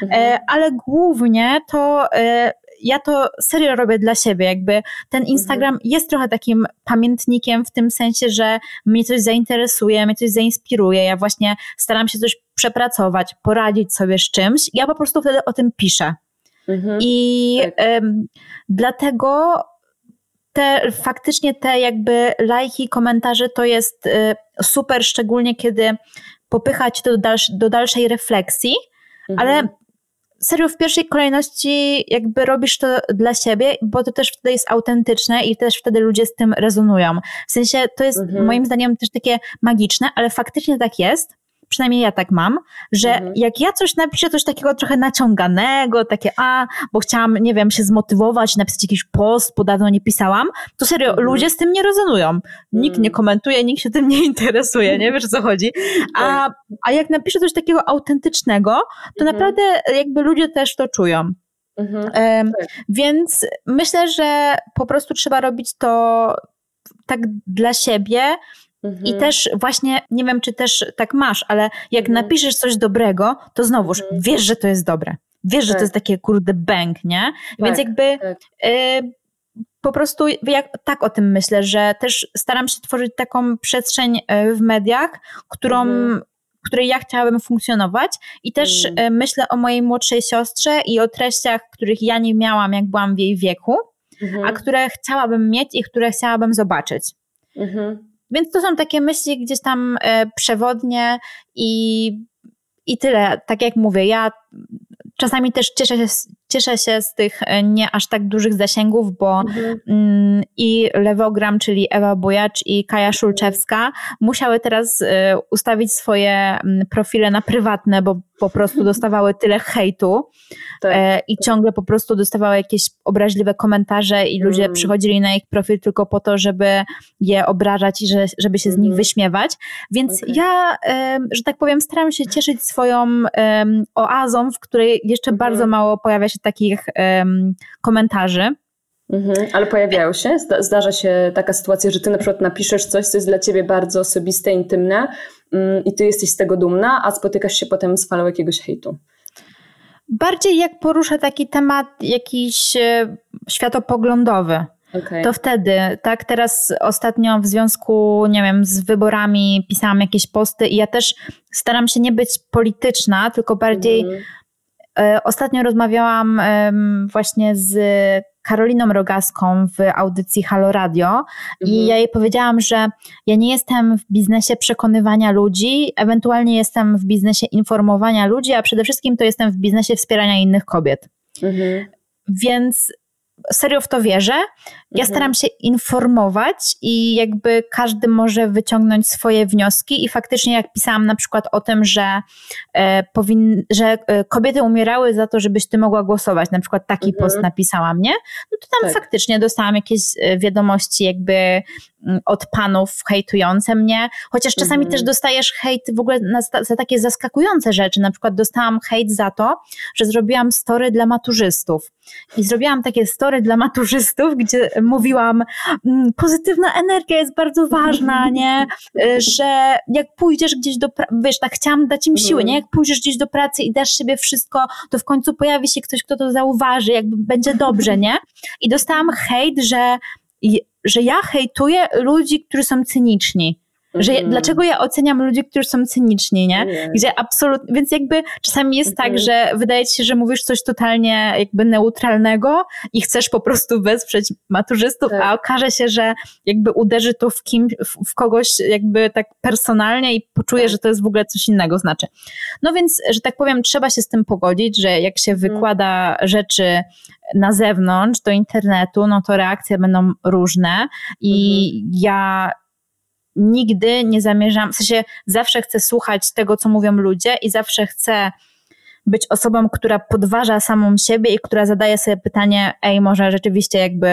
Mhm. E, ale głównie to e, ja to serio robię dla siebie, jakby ten mhm. Instagram jest trochę takim pamiętnikiem w tym sensie, że mnie coś zainteresuje, mnie coś zainspiruje, ja właśnie staram się coś przepracować, poradzić sobie z czymś, ja po prostu wtedy o tym piszę. Mhm. I tak. dlatego te, faktycznie te jakby lajki, komentarze to jest y, super, szczególnie kiedy popychać to do, dalsz, do dalszej refleksji, mhm. ale serio w pierwszej kolejności jakby robisz to dla siebie, bo to też wtedy jest autentyczne i też wtedy ludzie z tym rezonują. W sensie to jest mhm. moim zdaniem też takie magiczne, ale faktycznie tak jest przynajmniej ja tak mam, że mhm. jak ja coś napiszę, coś takiego trochę naciąganego, takie a, bo chciałam, nie wiem, się zmotywować, napisać jakiś post, bo dawno nie pisałam, to serio, mhm. ludzie z tym nie rezonują. Nikt nie mhm. komentuje, nikt się tym nie interesuje, nie wiesz o co chodzi. A, tak. a jak napiszę coś takiego autentycznego, to mhm. naprawdę jakby ludzie też to czują. Mhm. tak. Więc myślę, że po prostu trzeba robić to tak dla siebie, Mhm. I też właśnie, nie wiem, czy też tak masz, ale jak mhm. napiszesz coś dobrego, to znowuż mhm. wiesz, że to jest dobre. Wiesz, tak. że to tak. jest takie kurde bęk, nie? Tak, Więc jakby tak. y, po prostu jak, tak o tym myślę, że też staram się tworzyć taką przestrzeń y, w mediach, którą mhm. której ja chciałabym funkcjonować i też mhm. Y, myślę o mojej młodszej siostrze i o treściach, których ja nie miałam, jak byłam w jej wieku, a które chciałabym mieć i które chciałabym zobaczyć. Więc to są takie myśli gdzieś tam e, przewodnie i, i tyle. Tak jak mówię, ja czasami też cieszę się, cieszę się z tych e, nie aż tak dużych zasięgów, bo mhm. mm, i Lewogram, czyli Ewa Bujacz i Kaja Szulczewska musiały teraz y, ustawić swoje mm, profile na prywatne, bo po prostu dostawały tyle hejtu tak. e, i ciągle po prostu dostawały jakieś obraźliwe komentarze i ludzie mm. przychodzili na ich profil tylko po to, żeby je obrażać i że, żeby się z nich mhm. wyśmiewać. Więc okay. ja, e, że tak powiem, staram się cieszyć swoją e, oazą, w której jeszcze mhm. bardzo mało pojawia się takich komentarzy. Mhm, ale pojawiają się? Zdarza się taka sytuacja, że ty na przykład napiszesz coś, co jest dla ciebie bardzo osobiste, intymne mm, i ty jesteś z tego dumna, a spotykasz się potem z falą jakiegoś hejtu. Bardziej jak porusza taki temat jakiś e, światopoglądowy. Okay. To wtedy, tak, teraz ostatnio w związku, nie wiem, z wyborami pisałam jakieś posty i ja też staram się nie być polityczna, tylko bardziej mm. Ostatnio rozmawiałam właśnie z Karoliną Rogaską w audycji Halo Radio mhm. i ja jej powiedziałam, że ja nie jestem w biznesie przekonywania ludzi, ewentualnie jestem w biznesie informowania ludzi, a przede wszystkim to jestem w biznesie wspierania innych kobiet. Mhm. Więc serio w to wierzę. Ja mhm. staram się informować i jakby każdy może wyciągnąć swoje wnioski i faktycznie jak pisałam na przykład o tym, że, e, powin, że e, kobiety umierały za to, żebyś ty mogła głosować, na przykład taki mhm. post napisałam, nie? No to tam tak. faktycznie dostałam jakieś e, wiadomości jakby od panów hejtujące mnie, chociaż czasami mhm. też dostajesz hejt w ogóle na, za takie zaskakujące rzeczy, na przykład dostałam hejt za to, że zrobiłam story dla maturzystów i zrobiłam takie story dla maturzystów, gdzie mówiłam, mm, pozytywna energia jest bardzo ważna, nie? Y, że jak pójdziesz gdzieś do pracy, wiesz, tak chciałam dać im siły, nie? Jak pójdziesz gdzieś do pracy i dasz sobie wszystko, to w końcu pojawi się ktoś, kto to zauważy, jakby będzie dobrze, nie? I dostałam hejt, że, że ja hejtuję ludzi, którzy są cyniczni. Że ja, mhm. dlaczego ja oceniam ludzi, którzy są cyniczni, nie? Gdzie absolutnie, więc jakby czasami jest tak, mhm. że wydaje ci się, że mówisz coś totalnie jakby neutralnego i chcesz po prostu wesprzeć maturzystów, tak. a okaże się, że jakby uderzy to w kim, w, w kogoś jakby tak personalnie i poczuje, tak. że to jest w ogóle coś innego znaczy. No więc, że tak powiem, trzeba się z tym pogodzić, że jak się mhm. wykłada rzeczy na zewnątrz, do internetu, no to reakcje będą różne i mhm. ja nigdy nie zamierzam, w sensie zawsze chcę słuchać tego, co mówią ludzie i zawsze chcę być osobą, która podważa samą siebie i która zadaje sobie pytanie, ej, może rzeczywiście jakby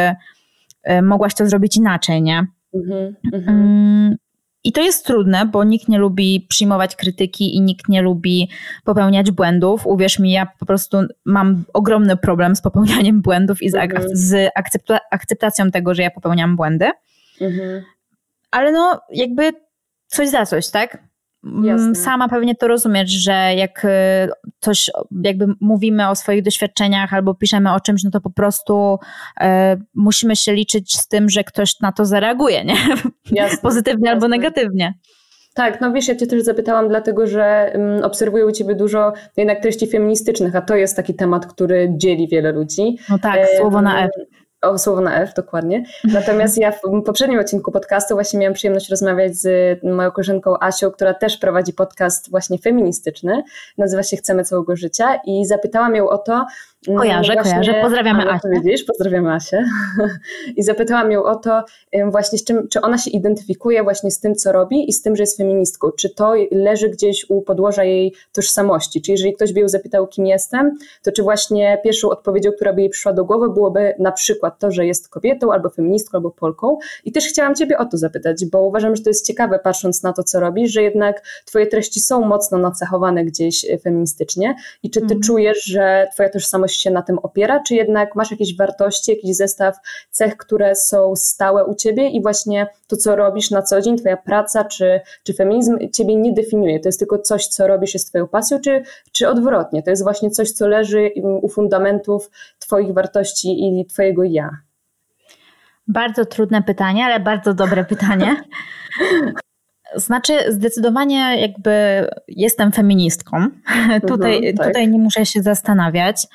y, mogłaś to zrobić inaczej, nie? Mhm, mhm. Mm, I to jest trudne, bo nikt nie lubi przyjmować krytyki i nikt nie lubi popełniać błędów. Uwierz mi, ja po prostu mam ogromny problem z popełnianiem błędów i z, ak- z akceptacją tego, że ja popełniam błędy. Mhm ale no jakby coś za coś, tak? Mm, Jasne. Sama pewnie to rozumiesz, że jak y, coś, jakby mówimy o swoich doświadczeniach albo piszemy o czymś, no to po prostu e, musimy się liczyć z tym, że ktoś na to zareaguje, nie? Jasne. Pozytywnie Jasne. albo negatywnie. Tak, no wiesz, ja Cię też zapytałam, dlatego że um, obserwuję u Ciebie dużo jednak treści feministycznych, a to jest taki temat, który dzieli wiele ludzi. No tak, słowo na F. O, słowo na F, dokładnie. Natomiast ja w poprzednim odcinku podcastu właśnie miałam przyjemność rozmawiać z moją koleżanką Asią, która też prowadzi podcast właśnie feministyczny. Nazywa się Chcemy całego życia i zapytałam ją o to, Kojarzę, właśnie, kojarzę. Pozdrawiamy Asię. Widzisz, pozdrawiamy Asię. I zapytałam ją o to właśnie, z czym, czy ona się identyfikuje właśnie z tym, co robi i z tym, że jest feministką. Czy to leży gdzieś u podłoża jej tożsamości? Czy jeżeli ktoś by ją zapytał, kim jestem, to czy właśnie pierwszą odpowiedzią, która by jej przyszła do głowy, byłoby na przykład to, że jest kobietą, albo feministką, albo Polką. I też chciałam Ciebie o to zapytać, bo uważam, że to jest ciekawe, patrząc na to, co robisz, że jednak Twoje treści są mocno nacechowane gdzieś e, feministycznie. I czy Ty mm. czujesz, że Twoja tożsamość się na tym opiera, czy jednak masz jakieś wartości, jakiś zestaw cech, które są stałe u ciebie i właśnie to, co robisz na co dzień, twoja praca czy, czy feminizm ciebie nie definiuje. To jest tylko coś, co robisz, jest twoją pasją, czy, czy odwrotnie? To jest właśnie coś, co leży u fundamentów twoich wartości i twojego ja. Bardzo trudne pytanie, ale bardzo dobre pytanie. Znaczy, zdecydowanie jakby jestem feministką. Mhm, tutaj, tak. tutaj nie muszę się zastanawiać.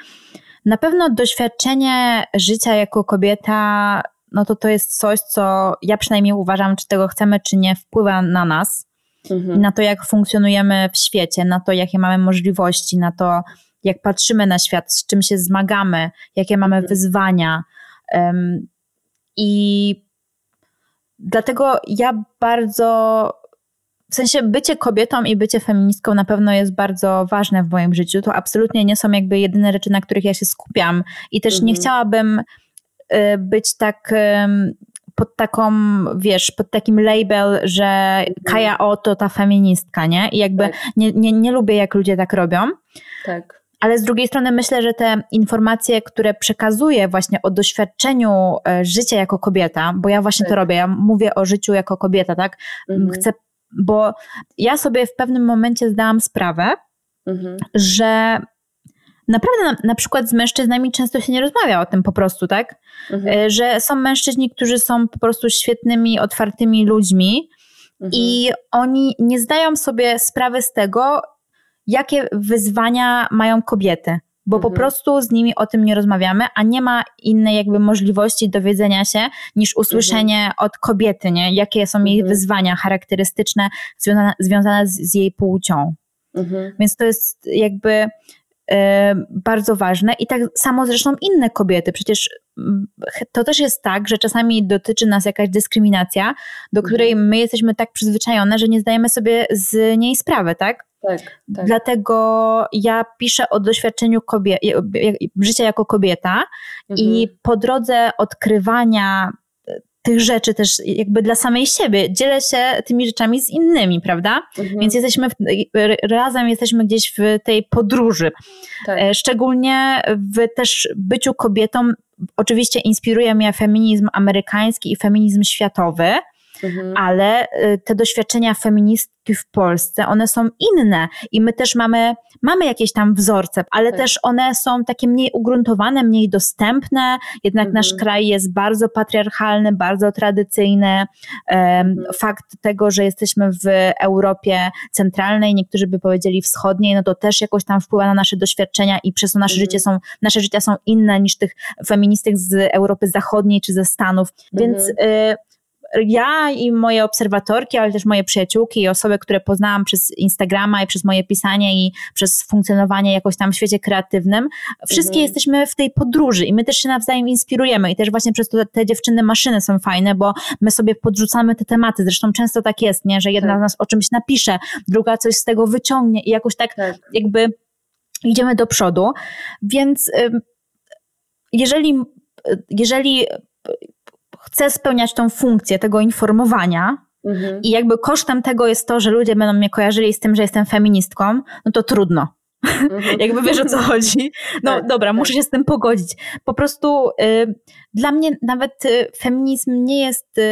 Na pewno doświadczenie życia jako kobieta, no to to jest coś, co ja przynajmniej uważam, czy tego chcemy, czy nie, wpływa na nas, mhm. na to, jak funkcjonujemy w świecie, na to, jakie mamy możliwości, na to, jak patrzymy na świat, z czym się zmagamy, jakie mamy mhm. wyzwania. Um, I dlatego ja bardzo w sensie bycie kobietą i bycie feministką na pewno jest bardzo ważne w moim życiu. To absolutnie nie są jakby jedyne rzeczy, na których ja się skupiam. I też mhm. nie chciałabym y, być tak pod taką, wiesz, pod takim label, że mhm. Kaja O to ta feministka, nie? I jakby tak. nie, nie, nie lubię, jak ludzie tak robią. Tak. Ale z drugiej strony myślę, że te informacje, które przekazuję właśnie o doświadczeniu e, życia jako kobieta, bo ja właśnie tak. to robię, ja mówię o życiu jako kobieta, tak? Mhm. Chcę bo ja sobie w pewnym momencie zdałam sprawę, mhm. że naprawdę na, na, przykład z mężczyznami często się nie rozmawia o tym po prostu, tak? Mhm. E, że są mężczyźni, którzy są po prostu świetnymi, otwartymi ludźmi mhm. i oni nie zdają sobie sprawy z tego, jakie wyzwania mają kobiety bo mhm. po prostu z nimi o tym nie rozmawiamy, a nie ma innej jakby możliwości dowiedzenia się niż usłyszenie mhm. od kobiety, nie? jakie są jej mhm. wyzwania charakterystyczne związane, związane z, z jej płcią. Mhm. Więc to jest jakby e, bardzo ważne i tak samo zresztą inne kobiety. Przecież mm, to też jest tak, że czasami dotyczy nas jakaś dyskryminacja, do której mhm. my jesteśmy tak przyzwyczajone, że nie zdajemy sobie z niej sprawy, tak? Tak, tak. Dlatego ja piszę o doświadczeniu kobie- życia jako kobieta mhm. i po drodze odkrywania e, tych rzeczy też jakby dla samej siebie. Dzielę się tymi rzeczami z innymi, prawda? Mhm. Więc jesteśmy w, razem jesteśmy gdzieś w tej podróży. Tak. E, szczególnie w też byciu kobietą oczywiście inspiruje mnie feminizm amerykański i feminizm światowy. Mhm. ale y, te doświadczenia feministki w Polsce, one są inne i my też mamy, mamy jakieś tam wzorce, ale tak. też one są takie mniej ugruntowane, mniej dostępne, jednak mhm. nasz kraj jest bardzo patriarchalny, bardzo tradycyjny. Mhm. Fakt tego, że jesteśmy w Europie centralnej, niektórzy by powiedzieli wschodniej, no to też jakoś tam wpływa na nasze doświadczenia i przez to nasze życie są, nasze życia są inne niż tych feministek z Europy Zachodniej czy ze Stanów. Więc y, ja i moje obserwatorki, ale też moje przyjaciółki i osoby, które poznałam przez Instagrama i przez moje pisanie i przez funkcjonowanie jakoś tam w świecie kreatywnym, wszystkie mhm. jesteśmy w tej podróży i my też się nawzajem inspirujemy i też właśnie przez to te dziewczyny maszyny są fajne, bo my sobie podrzucamy te tematy. Zresztą często tak jest, nie, że jedna tak. z nas o czymś napisze, druga coś z tego wyciągnie i jakoś tak, tak. jakby idziemy do przodu. Więc jeżeli jeżeli chcę spełniać tą funkcję tego informowania, mhm. i jakby kosztem tego jest to, że ludzie będą mnie kojarzyli z tym, że jestem feministką, no to trudno. Mhm. jakby wiesz o co chodzi. No tak, dobra, tak. muszę się z tym pogodzić. Po prostu y, dla mnie nawet y, feminizm nie jest y,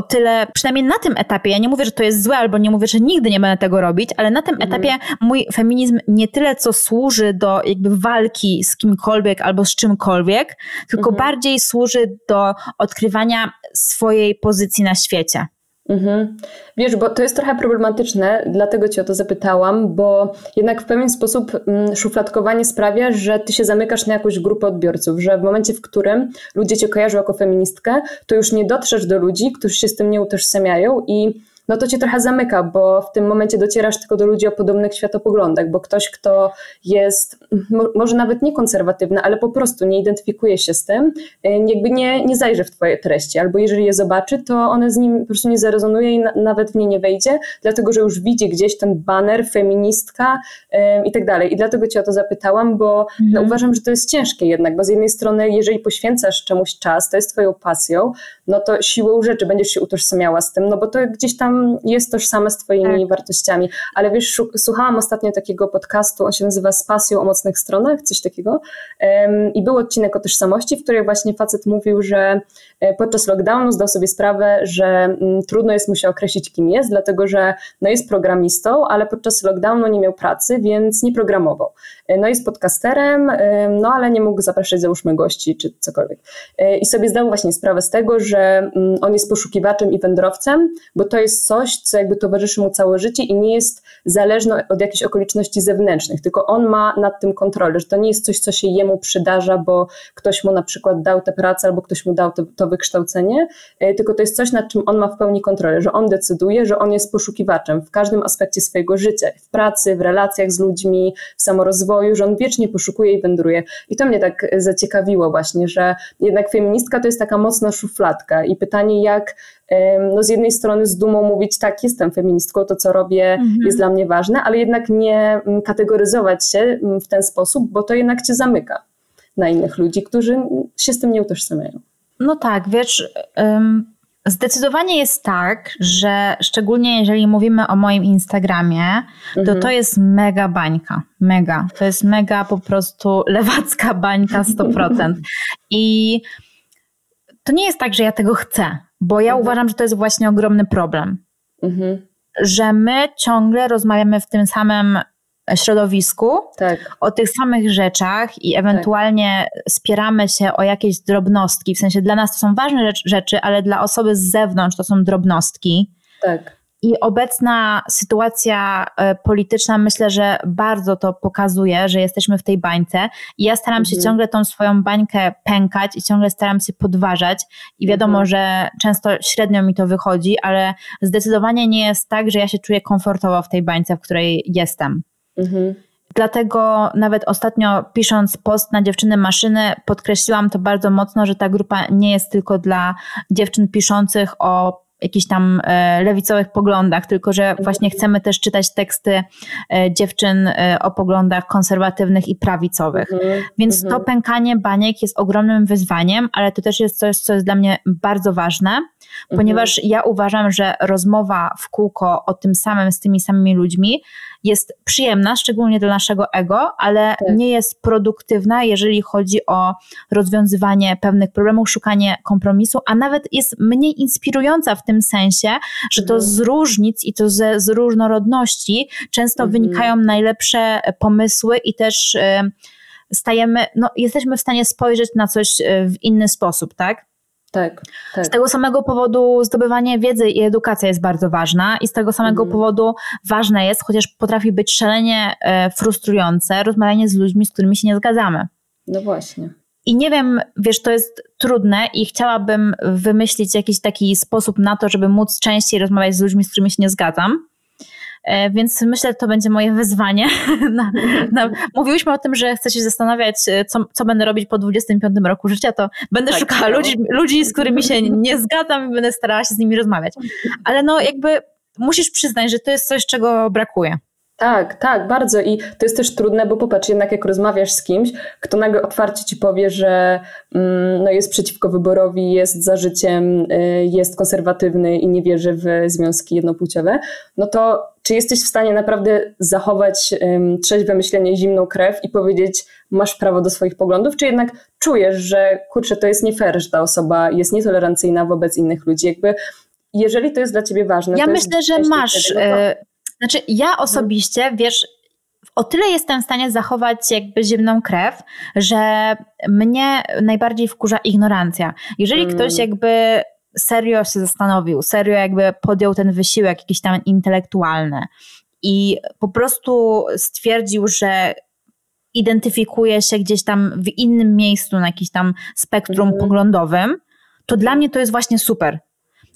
o tyle, przynajmniej na tym etapie, ja nie mówię, że to jest złe, albo nie mówię, że nigdy nie będę tego robić, ale na tym mhm. etapie mój feminizm nie tyle co służy do jakby walki z kimkolwiek albo z czymkolwiek, tylko mhm. bardziej służy do odkrywania swojej pozycji na świecie. Mhm. Wiesz, bo to jest trochę problematyczne, dlatego cię o to zapytałam, bo jednak w pewien sposób mm, szufladkowanie sprawia, że ty się zamykasz na jakąś grupę odbiorców, że w momencie, w którym ludzie cię kojarzą jako feministkę, to już nie dotrzesz do ludzi, którzy się z tym nie utożsamiają i no to cię trochę zamyka, bo w tym momencie docierasz tylko do ludzi o podobnych światopoglądach, bo ktoś, kto jest może nawet nie konserwatywny, ale po prostu nie identyfikuje się z tym, y, jakby nie, nie zajrzy w twoje treści, albo jeżeli je zobaczy, to one z nim po prostu nie zarezonuje i na, nawet w nie nie wejdzie, dlatego że już widzi gdzieś ten banner, feministka yy, i tak dalej. I dlatego cię o to zapytałam, bo no, mhm. no, uważam, że to jest ciężkie jednak, bo z jednej strony, jeżeli poświęcasz czemuś czas, to jest twoją pasją, no to siłą rzeczy będziesz się utożsamiała z tym, no bo to gdzieś tam jest tożsame z twoimi tak. wartościami. Ale wiesz, słuchałam ostatnio takiego podcastu, on się nazywa Z pasją o mocnych stronach, coś takiego i był odcinek o tożsamości, w której właśnie facet mówił, że e, podczas lockdownu zdał sobie sprawę, że mm, trudno jest mu się określić, kim jest, dlatego że no jest programistą, ale podczas lockdownu nie miał pracy, więc nie programował. E, no jest podcasterem, no ale nie mógł zapraszać załóżmy gości czy cokolwiek. E, I sobie zdał właśnie sprawę z tego, że mm, on jest poszukiwaczem i wędrowcem, bo to jest coś, co jakby towarzyszy mu całe życie i nie jest zależne od jakichś okoliczności zewnętrznych, tylko on ma nad tym kontrolę, że to nie jest coś, co się jemu przydarza, bo ktoś mu na przykład dał tę pracę albo ktoś mu dał to, to wykształcenie, e, tylko to jest coś, nad czym on ma w pełni kontrolę, że on decyduje, że on jest poszukiwaczem w każdym aspekcie swojego życia, w pracy, w relacjach z ludźmi, w samorozwoju, że on wiecznie poszukuje i wędruje. I to mnie tak zaciekawiło właśnie, że jednak feministka to jest taka mocna szufladka i pytanie, jak no z jednej strony z dumą mówić, tak, jestem feministką, to co robię mhm. jest dla mnie ważne, ale jednak nie mm, kategoryzować się mm, w ten sposób, bo to jednak cię zamyka na innych ludzi, którzy się z tym nie utożsamiają. No tak, wiesz, zdecydowanie jest tak, że szczególnie jeżeli mówimy o moim Instagramie, to mhm. to jest mega bańka, mega. To jest mega po prostu lewacka bańka 100%. I to nie jest tak, że ja tego chcę, bo ja mhm. uważam, że to jest właśnie ogromny problem. Mhm. Że my ciągle rozmawiamy w tym samym środowisku, tak. o tych samych rzeczach i ewentualnie tak. spieramy się o jakieś drobnostki. W sensie dla nas to są ważne rzeczy, ale dla osoby z zewnątrz to są drobnostki. Tak. I obecna sytuacja e, polityczna myślę, że bardzo to pokazuje, że jesteśmy w tej bańce. I ja staram się mhm. ciągle tą swoją bańkę pękać i ciągle staram się podważać. I wiadomo, mhm. że często średnio mi to wychodzi, ale zdecydowanie nie jest tak, że ja się czuję komfortowo w tej bańce, w której jestem. Mhm. Dlatego nawet ostatnio pisząc post na dziewczyny maszyny, podkreśliłam to bardzo mocno, że ta grupa nie jest tylko dla dziewczyn piszących o jakichś tam e, lewicowych poglądach, tylko że właśnie chcemy też czytać teksty e, dziewczyn e, o poglądach konserwatywnych i prawicowych. Mhm. Więc to mhm. pękanie baniek jest ogromnym wyzwaniem, ale to też jest coś, co jest dla mnie bardzo ważne, ponieważ mhm. ja uważam, że rozmowa w kółko o tym samym z tymi samymi ludźmi jest przyjemna, szczególnie dla naszego ego, ale tak. nie jest produktywna, jeżeli chodzi o rozwiązywanie pewnych problemów, szukanie kompromisu, a nawet jest mniej inspirująca w tym sensie, że to mhm. z różnic i to ze, z różnorodności często mhm. wynikają najlepsze pomysły i też y, stajemy, no, jesteśmy w stanie spojrzeć na coś y, w inny sposób, tak? Tak, tak. Z tego samego powodu zdobywanie wiedzy i edukacja jest bardzo ważna i z tego samego mhm. powodu ważne jest, chociaż potrafi być szalenie e, frustrujące, rozmawianie z ludźmi, z którymi się nie zgadzamy. No właśnie. I nie wiem, wiesz, to jest trudne i chciałabym wymyślić jakiś taki sposób na to, żeby móc częściej rozmawiać z ludźmi, z którymi się nie zgadzam. E, więc myślę, że to będzie moje wyzwanie. Na, na, mówiłyśmy o tym, że chcę się zastanawiać, e, co, co będę robić po 25 roku życia, to będę tak, szukała no. ludzi, ludzi, z którymi się nie zgadzam i będę starała się z nimi rozmawiać. Ale no jakby musisz przyznać, że to jest coś, czego brakuje. Tak, tak, bardzo. I to jest też trudne, bo popatrz, jednak jak rozmawiasz z kimś, kto nagle otwarcie ci powie, że mm, no jest przeciwko wyborowi, jest za życiem, y, jest konserwatywny i nie wierzy w związki jednopłciowe, no to czy jesteś w stanie naprawdę zachować um, trzeźwe myślenie, zimną krew i powiedzieć, masz prawo do swoich poglądów, czy jednak czujesz, że kurczę, to jest nie fair, że ta osoba jest nietolerancyjna wobec innych ludzi? Jakby jeżeli to jest dla ciebie ważne. Ja myślę, że masz. Wtedy, no to... Znaczy, ja osobiście, wiesz, o tyle jestem w stanie zachować jakby zimną krew, że mnie najbardziej wkurza ignorancja. Jeżeli mm. ktoś jakby serio się zastanowił, serio jakby podjął ten wysiłek jakiś tam intelektualny i po prostu stwierdził, że identyfikuje się gdzieś tam w innym miejscu na jakimś tam spektrum mhm. poglądowym, to dla mnie to jest właśnie super.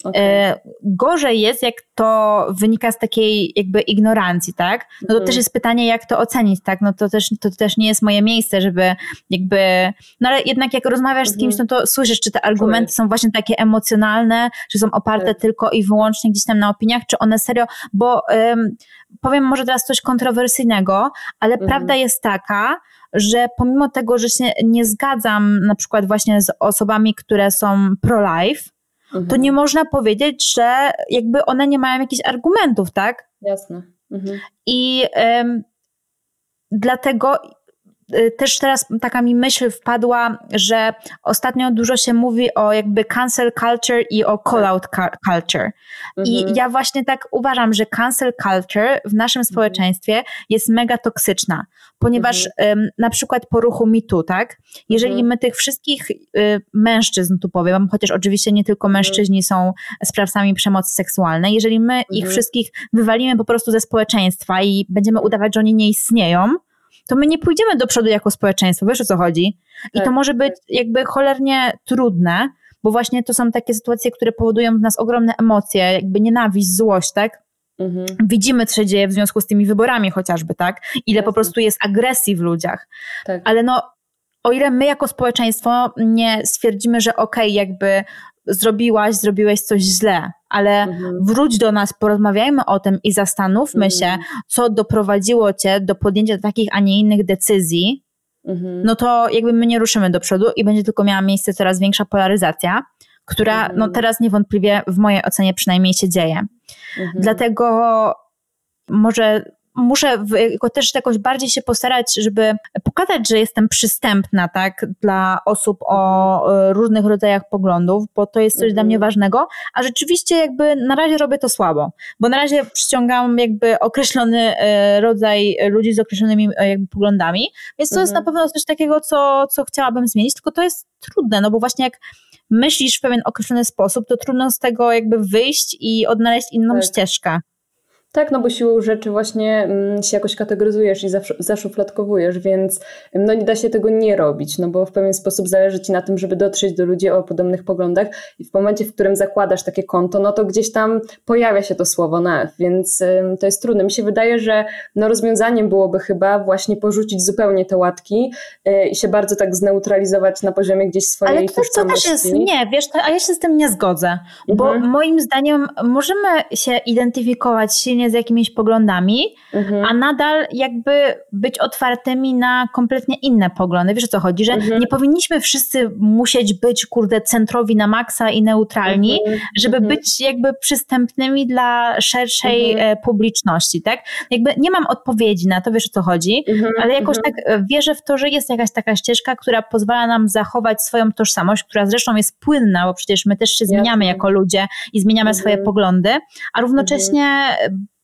Okay. E, gorzej jest, jak to wynika z takiej jakby ignorancji, tak? No to mm. też jest pytanie, jak to ocenić, tak? No to też, to też nie jest moje miejsce, żeby jakby, no ale jednak jak rozmawiasz z kimś, mhm. no to słyszysz, czy te argumenty są właśnie takie emocjonalne, czy są oparte tak. tylko i wyłącznie gdzieś tam na opiniach, czy one serio, bo um, powiem może teraz coś kontrowersyjnego, ale mm. prawda jest taka, że pomimo tego, że się nie zgadzam na przykład właśnie z osobami, które są pro-life, mhm. to nie można powiedzieć, że jakby one nie mają jakichś argumentów, tak? Jasne. Mhm. I um, dlatego też teraz taka mi myśl wpadła, że ostatnio dużo się mówi o jakby cancel culture i o call-out culture. I mhm. ja właśnie tak uważam, że cancel culture w naszym mhm. społeczeństwie jest mega toksyczna ponieważ mhm. na przykład po ruchu MeToo, tak? Jeżeli mhm. my tych wszystkich y, mężczyzn, tu powiem, chociaż oczywiście nie tylko mhm. mężczyźni są sprawcami przemocy seksualnej, jeżeli my ich mhm. wszystkich wywalimy po prostu ze społeczeństwa i będziemy udawać, że oni nie istnieją, to my nie pójdziemy do przodu jako społeczeństwo, wiesz o co chodzi? I tak, to może być tak. jakby cholernie trudne, bo właśnie to są takie sytuacje, które powodują w nas ogromne emocje, jakby nienawiść, złość, tak? Mhm. Widzimy, co się dzieje w związku z tymi wyborami chociażby, tak? Ile Jasne. po prostu jest agresji w ludziach. Tak. Ale no, o ile my jako społeczeństwo nie stwierdzimy, że okej, okay, jakby zrobiłaś, zrobiłeś coś źle, ale mhm. wróć do nas, porozmawiajmy o tym i zastanówmy mhm. się, co doprowadziło cię do podjęcia takich, a nie innych decyzji, mhm. no to jakby my nie ruszymy do przodu i będzie tylko miała miejsce coraz większa polaryzacja która no, mhm. teraz niewątpliwie w mojej ocenie przynajmniej się dzieje. Mhm. Dlatego może muszę w, też jakoś bardziej się postarać, żeby pokazać, że jestem przystępna, tak, dla osób o mhm. różnych rodzajach poglądów, bo to jest coś dla mnie ważnego, a rzeczywiście jakby na razie robię to słabo, bo na razie przyciągam jakby określony e, rodzaj ludzi z określonymi e, jakby poglądami, więc to jest na pewno coś takiego, co, co chciałabym zmienić, tylko to jest trudne, no bo właśnie jak myślisz w pewien określony sposób, to trudno z tego jakby wyjść i odnaleźć inną tak. ścieżkę. Tak, no bo siłą rzeczy właśnie mm, się jakoś kategoryzujesz i zaszufladkowujesz, więc no nie da się tego nie robić, no bo w pewien sposób zależy ci na tym, żeby dotrzeć do ludzi o podobnych poglądach i w momencie, w którym zakładasz takie konto, no to gdzieś tam pojawia się to słowo na F, więc to jest trudne. Mi się wydaje, że no rozwiązaniem byłoby chyba właśnie porzucić zupełnie te łatki y, i się bardzo tak zneutralizować na poziomie gdzieś swojej Ale to, to też jest, nie, wiesz, to, a ja się z tym nie zgodzę, bo mhm. moim zdaniem możemy się identyfikować silnie z jakimiś poglądami, mhm. a nadal jakby być otwartymi na kompletnie inne poglądy. Wiesz o co chodzi? Że mhm. nie powinniśmy wszyscy musieć być, kurde, centrowi na maksa i neutralni, mhm. żeby mhm. być jakby przystępnymi dla szerszej mhm. e, publiczności, tak? Jakby nie mam odpowiedzi na to, wiesz o co chodzi, mhm. ale jakoś tak e, wierzę w to, że jest jakaś taka ścieżka, która pozwala nam zachować swoją tożsamość, która zresztą jest płynna, bo przecież my też się zmieniamy jako ludzie i zmieniamy swoje poglądy, a równocześnie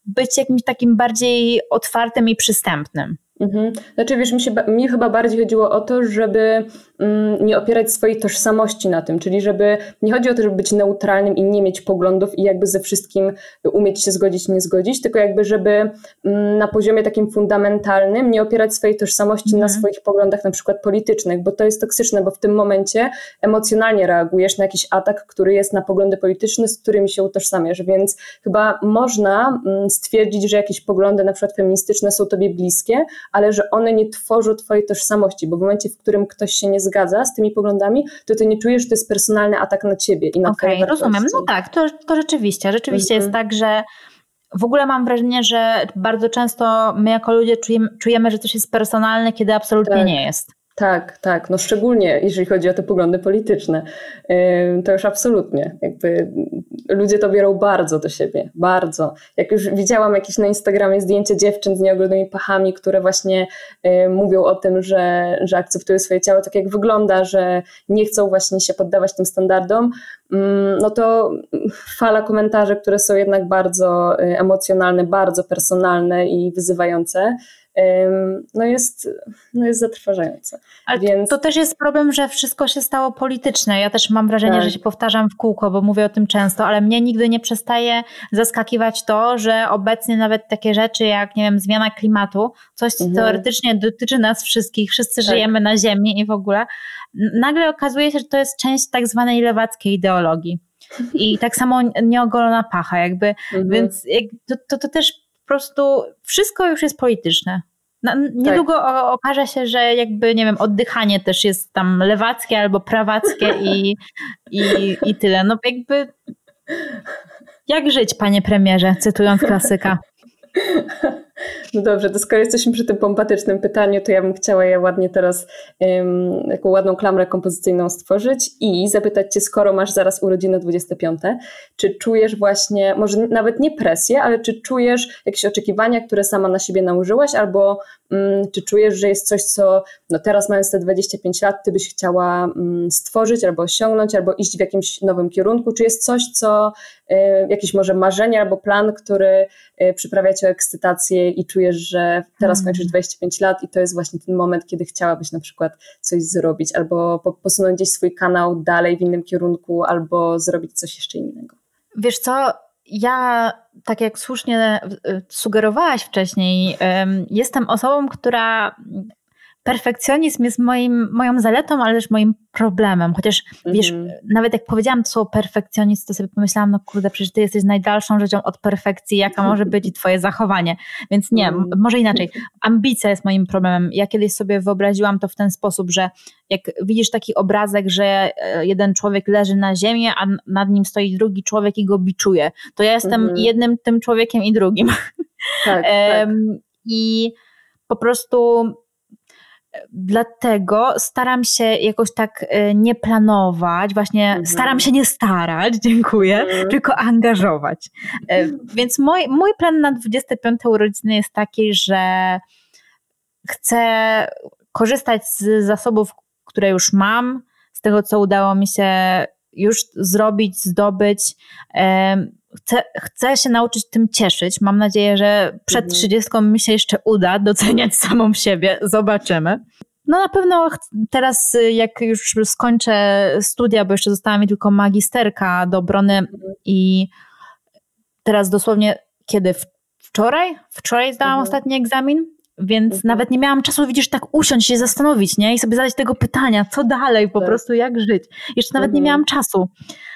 być jakimś takim bardziej otwartym i przystępnym. Mhm. Znaczy, wiesz, mi, się, mi chyba bardziej chodziło o to, żeby Mm, nie opierać swojej tożsamości na tym, czyli żeby nie chodzi o to, żeby być neutralnym i nie mieć poglądów i jakby ze wszystkim umieć się zgodzić, nie zgodzić, tylko jakby żeby mm, na poziomie takim fundamentalnym nie opierać swojej tożsamości na mhm. swoich poglądach na przykład politycznych, bo to jest toksyczne, bo w tym momencie emocjonalnie reagujesz na jakiś atak, który jest na poglądy polityczne, z którymi się utożsamiasz, więc chyba można mm, stwierdzić, że jakieś poglądy na przykład feministyczne są tobie bliskie, ale że one nie tworzą twojej tożsamości, bo w momencie, w którym ktoś się nie zgadza z tymi poglądami, to ty nie czujesz, że to jest personalny atak na ciebie i na Okej, okay, rozumiem. No tak, to, to rzeczywiście. Rzeczywiście jest mhm. tak, że w ogóle mam wrażenie, że bardzo często my jako ludzie czujemy, czujemy że coś jest personalne, kiedy absolutnie tak. nie jest. Tak, tak. No szczególnie jeżeli chodzi o te poglądy polityczne, to już absolutnie. Jakby ludzie to biorą bardzo do siebie, bardzo. Jak już widziałam jakieś na Instagramie zdjęcie dziewczyn z nieogolonymi pachami, które właśnie mówią o tym, że, że akceptują swoje ciało tak jak wygląda, że nie chcą właśnie się poddawać tym standardom, no to fala komentarzy, które są jednak bardzo y, emocjonalne, bardzo personalne i wyzywające, no jest, no jest zatrważające. Ale Więc... to też jest problem, że wszystko się stało polityczne. Ja też mam wrażenie, tak. że się powtarzam w kółko, bo mówię o tym często, ale mnie nigdy nie przestaje zaskakiwać to, że obecnie nawet takie rzeczy jak, nie wiem, zmiana klimatu, coś co mhm. teoretycznie dotyczy nas wszystkich, wszyscy tak. żyjemy na Ziemi i w ogóle, nagle okazuje się, że to jest część tak zwanej lewackiej ideologii. I tak samo nieogolona pacha, jakby, mhm. więc to, to, to też prostu wszystko już jest polityczne. No, niedługo tak. okaże się, że jakby, nie wiem, oddychanie też jest tam lewackie albo prawackie i, i, i tyle. No jakby jak żyć, panie premierze, cytując klasyka. No dobrze, to skoro jesteśmy przy tym pompatycznym pytaniu, to ja bym chciała je ładnie teraz um, taką ładną klamrę kompozycyjną stworzyć i zapytać Cię, skoro masz zaraz urodziny 25, czy czujesz właśnie, może nawet nie presję, ale czy czujesz jakieś oczekiwania, które sama na siebie nałożyłaś, albo um, czy czujesz, że jest coś, co no teraz mając te 25 lat, Ty byś chciała um, stworzyć, albo osiągnąć, albo iść w jakimś nowym kierunku, czy jest coś, co y, jakieś może marzenie albo plan, który y, przyprawia Cię ekscytację i czujesz, że teraz hmm. kończysz 25 lat i to jest właśnie ten moment, kiedy chciałabyś na przykład coś zrobić, albo posunąć gdzieś swój kanał dalej w innym kierunku, albo zrobić coś jeszcze innego. Wiesz co, ja, tak jak słusznie sugerowałaś wcześniej, jestem osobą, która perfekcjonizm jest moim, moją zaletą, ale też moim problemem. Chociaż mm -hmm. wiesz, mhm. nawet jak powiedziałam słowo perfekcjonizm, to sobie pomyślałam, no kurde, przecież ty jesteś najdalszą rzeczą od perfekcji, jaka może być twoje zachowanie. Więc nie, mm. może inaczej. Ambicja jest moim problemem. Ja kiedyś sobie wyobraziłam to w ten sposób, że jak widzisz taki obrazek, że e, jeden człowiek leży na ziemi, a nad nim stoi drugi człowiek i go biczuje, to ja jestem mm -hmm. jednym tym człowiekiem i drugim. Tak, tak. I po prostu Dlatego staram się jakoś tak e, nie planować, właśnie mhm. staram się nie starać, dziękuję, mhm. tylko angażować. E, więc mój, mój plan na 25 urodziny jest taki, że chcę korzystać z zasobów, które już mam, z tego, co udało mi się już zrobić, zdobyć. Chcę, chcę się nauczyć tym cieszyć. Mam nadzieję, że przed mhm. trzydziestką mi się jeszcze uda doceniać samą siebie. Zobaczymy. No na pewno teraz, jak już skończę studia, bo jeszcze została mi tylko magisterka do obrony mhm. i teraz dosłownie kiedy? Wczoraj? Wczoraj zdałam mhm. ostatni egzamin więc mhm. nawet nie miałam czasu, widzisz, tak usiąść się zastanowić, nie? I sobie zadać tego pytania, co dalej, po tak. prostu jak żyć. Jeszcze nawet mhm. nie miałam czasu.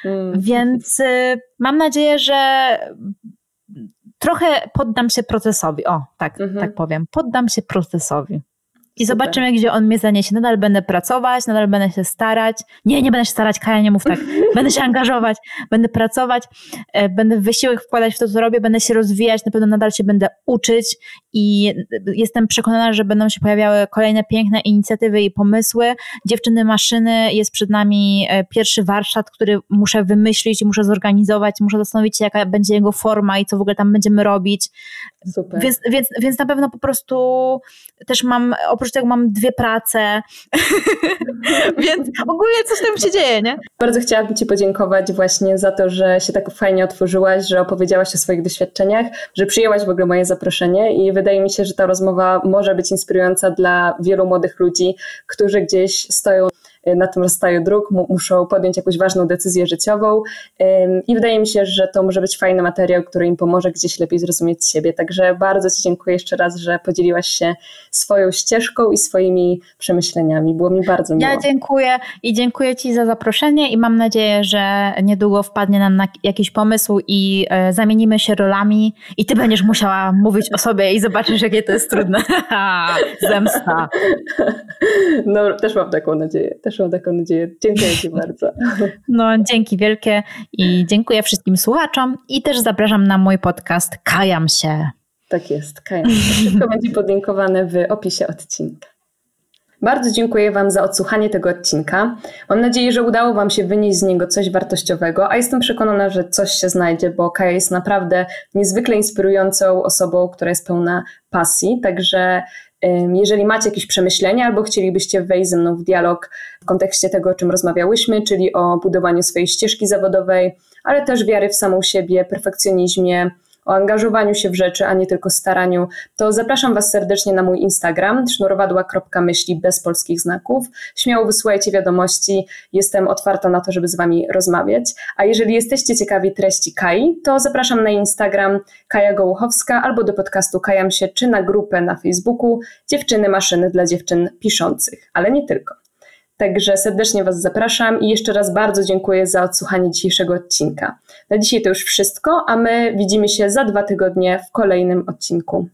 Mhm. Więc y, mam nadzieję, że trochę poddam się procesowi. O, tak, mhm. tak powiem. Poddam się procesowi. I Super. zobaczymy, gdzie on mnie zaniesie. Nadal będę pracować, nadal będę się starać. Nie, nie będę się starać, Kaja, nie mów tak. Będę się angażować, będę pracować, e, będę wysiłek wkładać w to, co robię, będę się rozwijać, na pewno nadal się będę uczyć i jestem przekonana, że będą się pojawiały kolejne piękne inicjatywy i pomysły. Dziewczyny Maszyny jest przed nami e, pierwszy warsztat, który muszę wymyślić, muszę zorganizować, muszę zastanowić się, jaka będzie jego forma i co w ogóle tam będziemy robić. Super. Więc, więc, więc na pewno po prostu też mam, oprócz tego mam dwie prace, więc ogólnie coś tam się dzieje, nie? Bardzo chciałabym Ci podziękować właśnie za to, że się tak fajnie otworzyłaś, że opowiedziałaś o swoich doświadczeniach, że przyjęłaś w ogóle moje zaproszenie i wydaje mi się, że ta rozmowa może być inspirująca dla wielu młodych ludzi, którzy gdzieś stoją na tym rozstaju dróg, muszą podjąć jakąś ważną decyzję życiową i wydaje mi się, że to może być fajny materiał, który im pomoże gdzieś lepiej zrozumieć siebie. Także bardzo Ci dziękuję jeszcze raz, że podzieliłaś się swoją ścieżką i swoimi przemyśleniami. Było mi bardzo miło. Ja dziękuję i dziękuję Ci za zaproszenie i mam nadzieję, że niedługo wpadnie nam na jakiś pomysł i e, zamienimy się rolami i Ty będziesz musiała mówić o sobie i zobaczysz, jakie to jest trudne. Zemsta. No, też mam taką nadzieję. Też mam taką nadzieję. Dziękuję Ci bardzo. No, dzięki wielkie i dziękuję wszystkim słuchaczom i też zapraszam na mój podcast Kajam się. Tak jest, kajam się. Wszystko będzie podlinkowane w opisie odcinka. Bardzo dziękuję Wam za odsłuchanie tego odcinka. Mam nadzieję, że udało Wam się wynieść z niego coś wartościowego, a jestem przekonana, że coś się znajdzie, bo Kaja jest naprawdę niezwykle inspirującą osobą, która jest pełna pasji. Także jeżeli macie jakieś przemyślenia albo chcielibyście wejść ze mną w dialog w kontekście tego, o czym rozmawiałyśmy, czyli o budowaniu swojej ścieżki zawodowej, ale też wiary w samą siebie, perfekcjonizmie, o angażowaniu się w rzeczy, a nie tylko staraniu, to zapraszam Was serdecznie na mój Instagram sznurowadła.myśli bez polskich znaków. Śmiało wysyłajcie wiadomości, jestem otwarta na to, żeby z Wami rozmawiać. A jeżeli jesteście ciekawi treści Kai, to zapraszam na Instagram Kaja Gołuchowska albo do podcastu Kajam się, czy na grupę na Facebooku Dziewczyny Maszyny dla dziewczyn piszących, ale nie tylko. Także serdecznie Was zapraszam i jeszcze raz bardzo dziękuję za odsłuchanie dzisiejszego odcinka. Na dzisiaj to już wszystko, a my widzimy się za dwa tygodnie w kolejnym odcinku.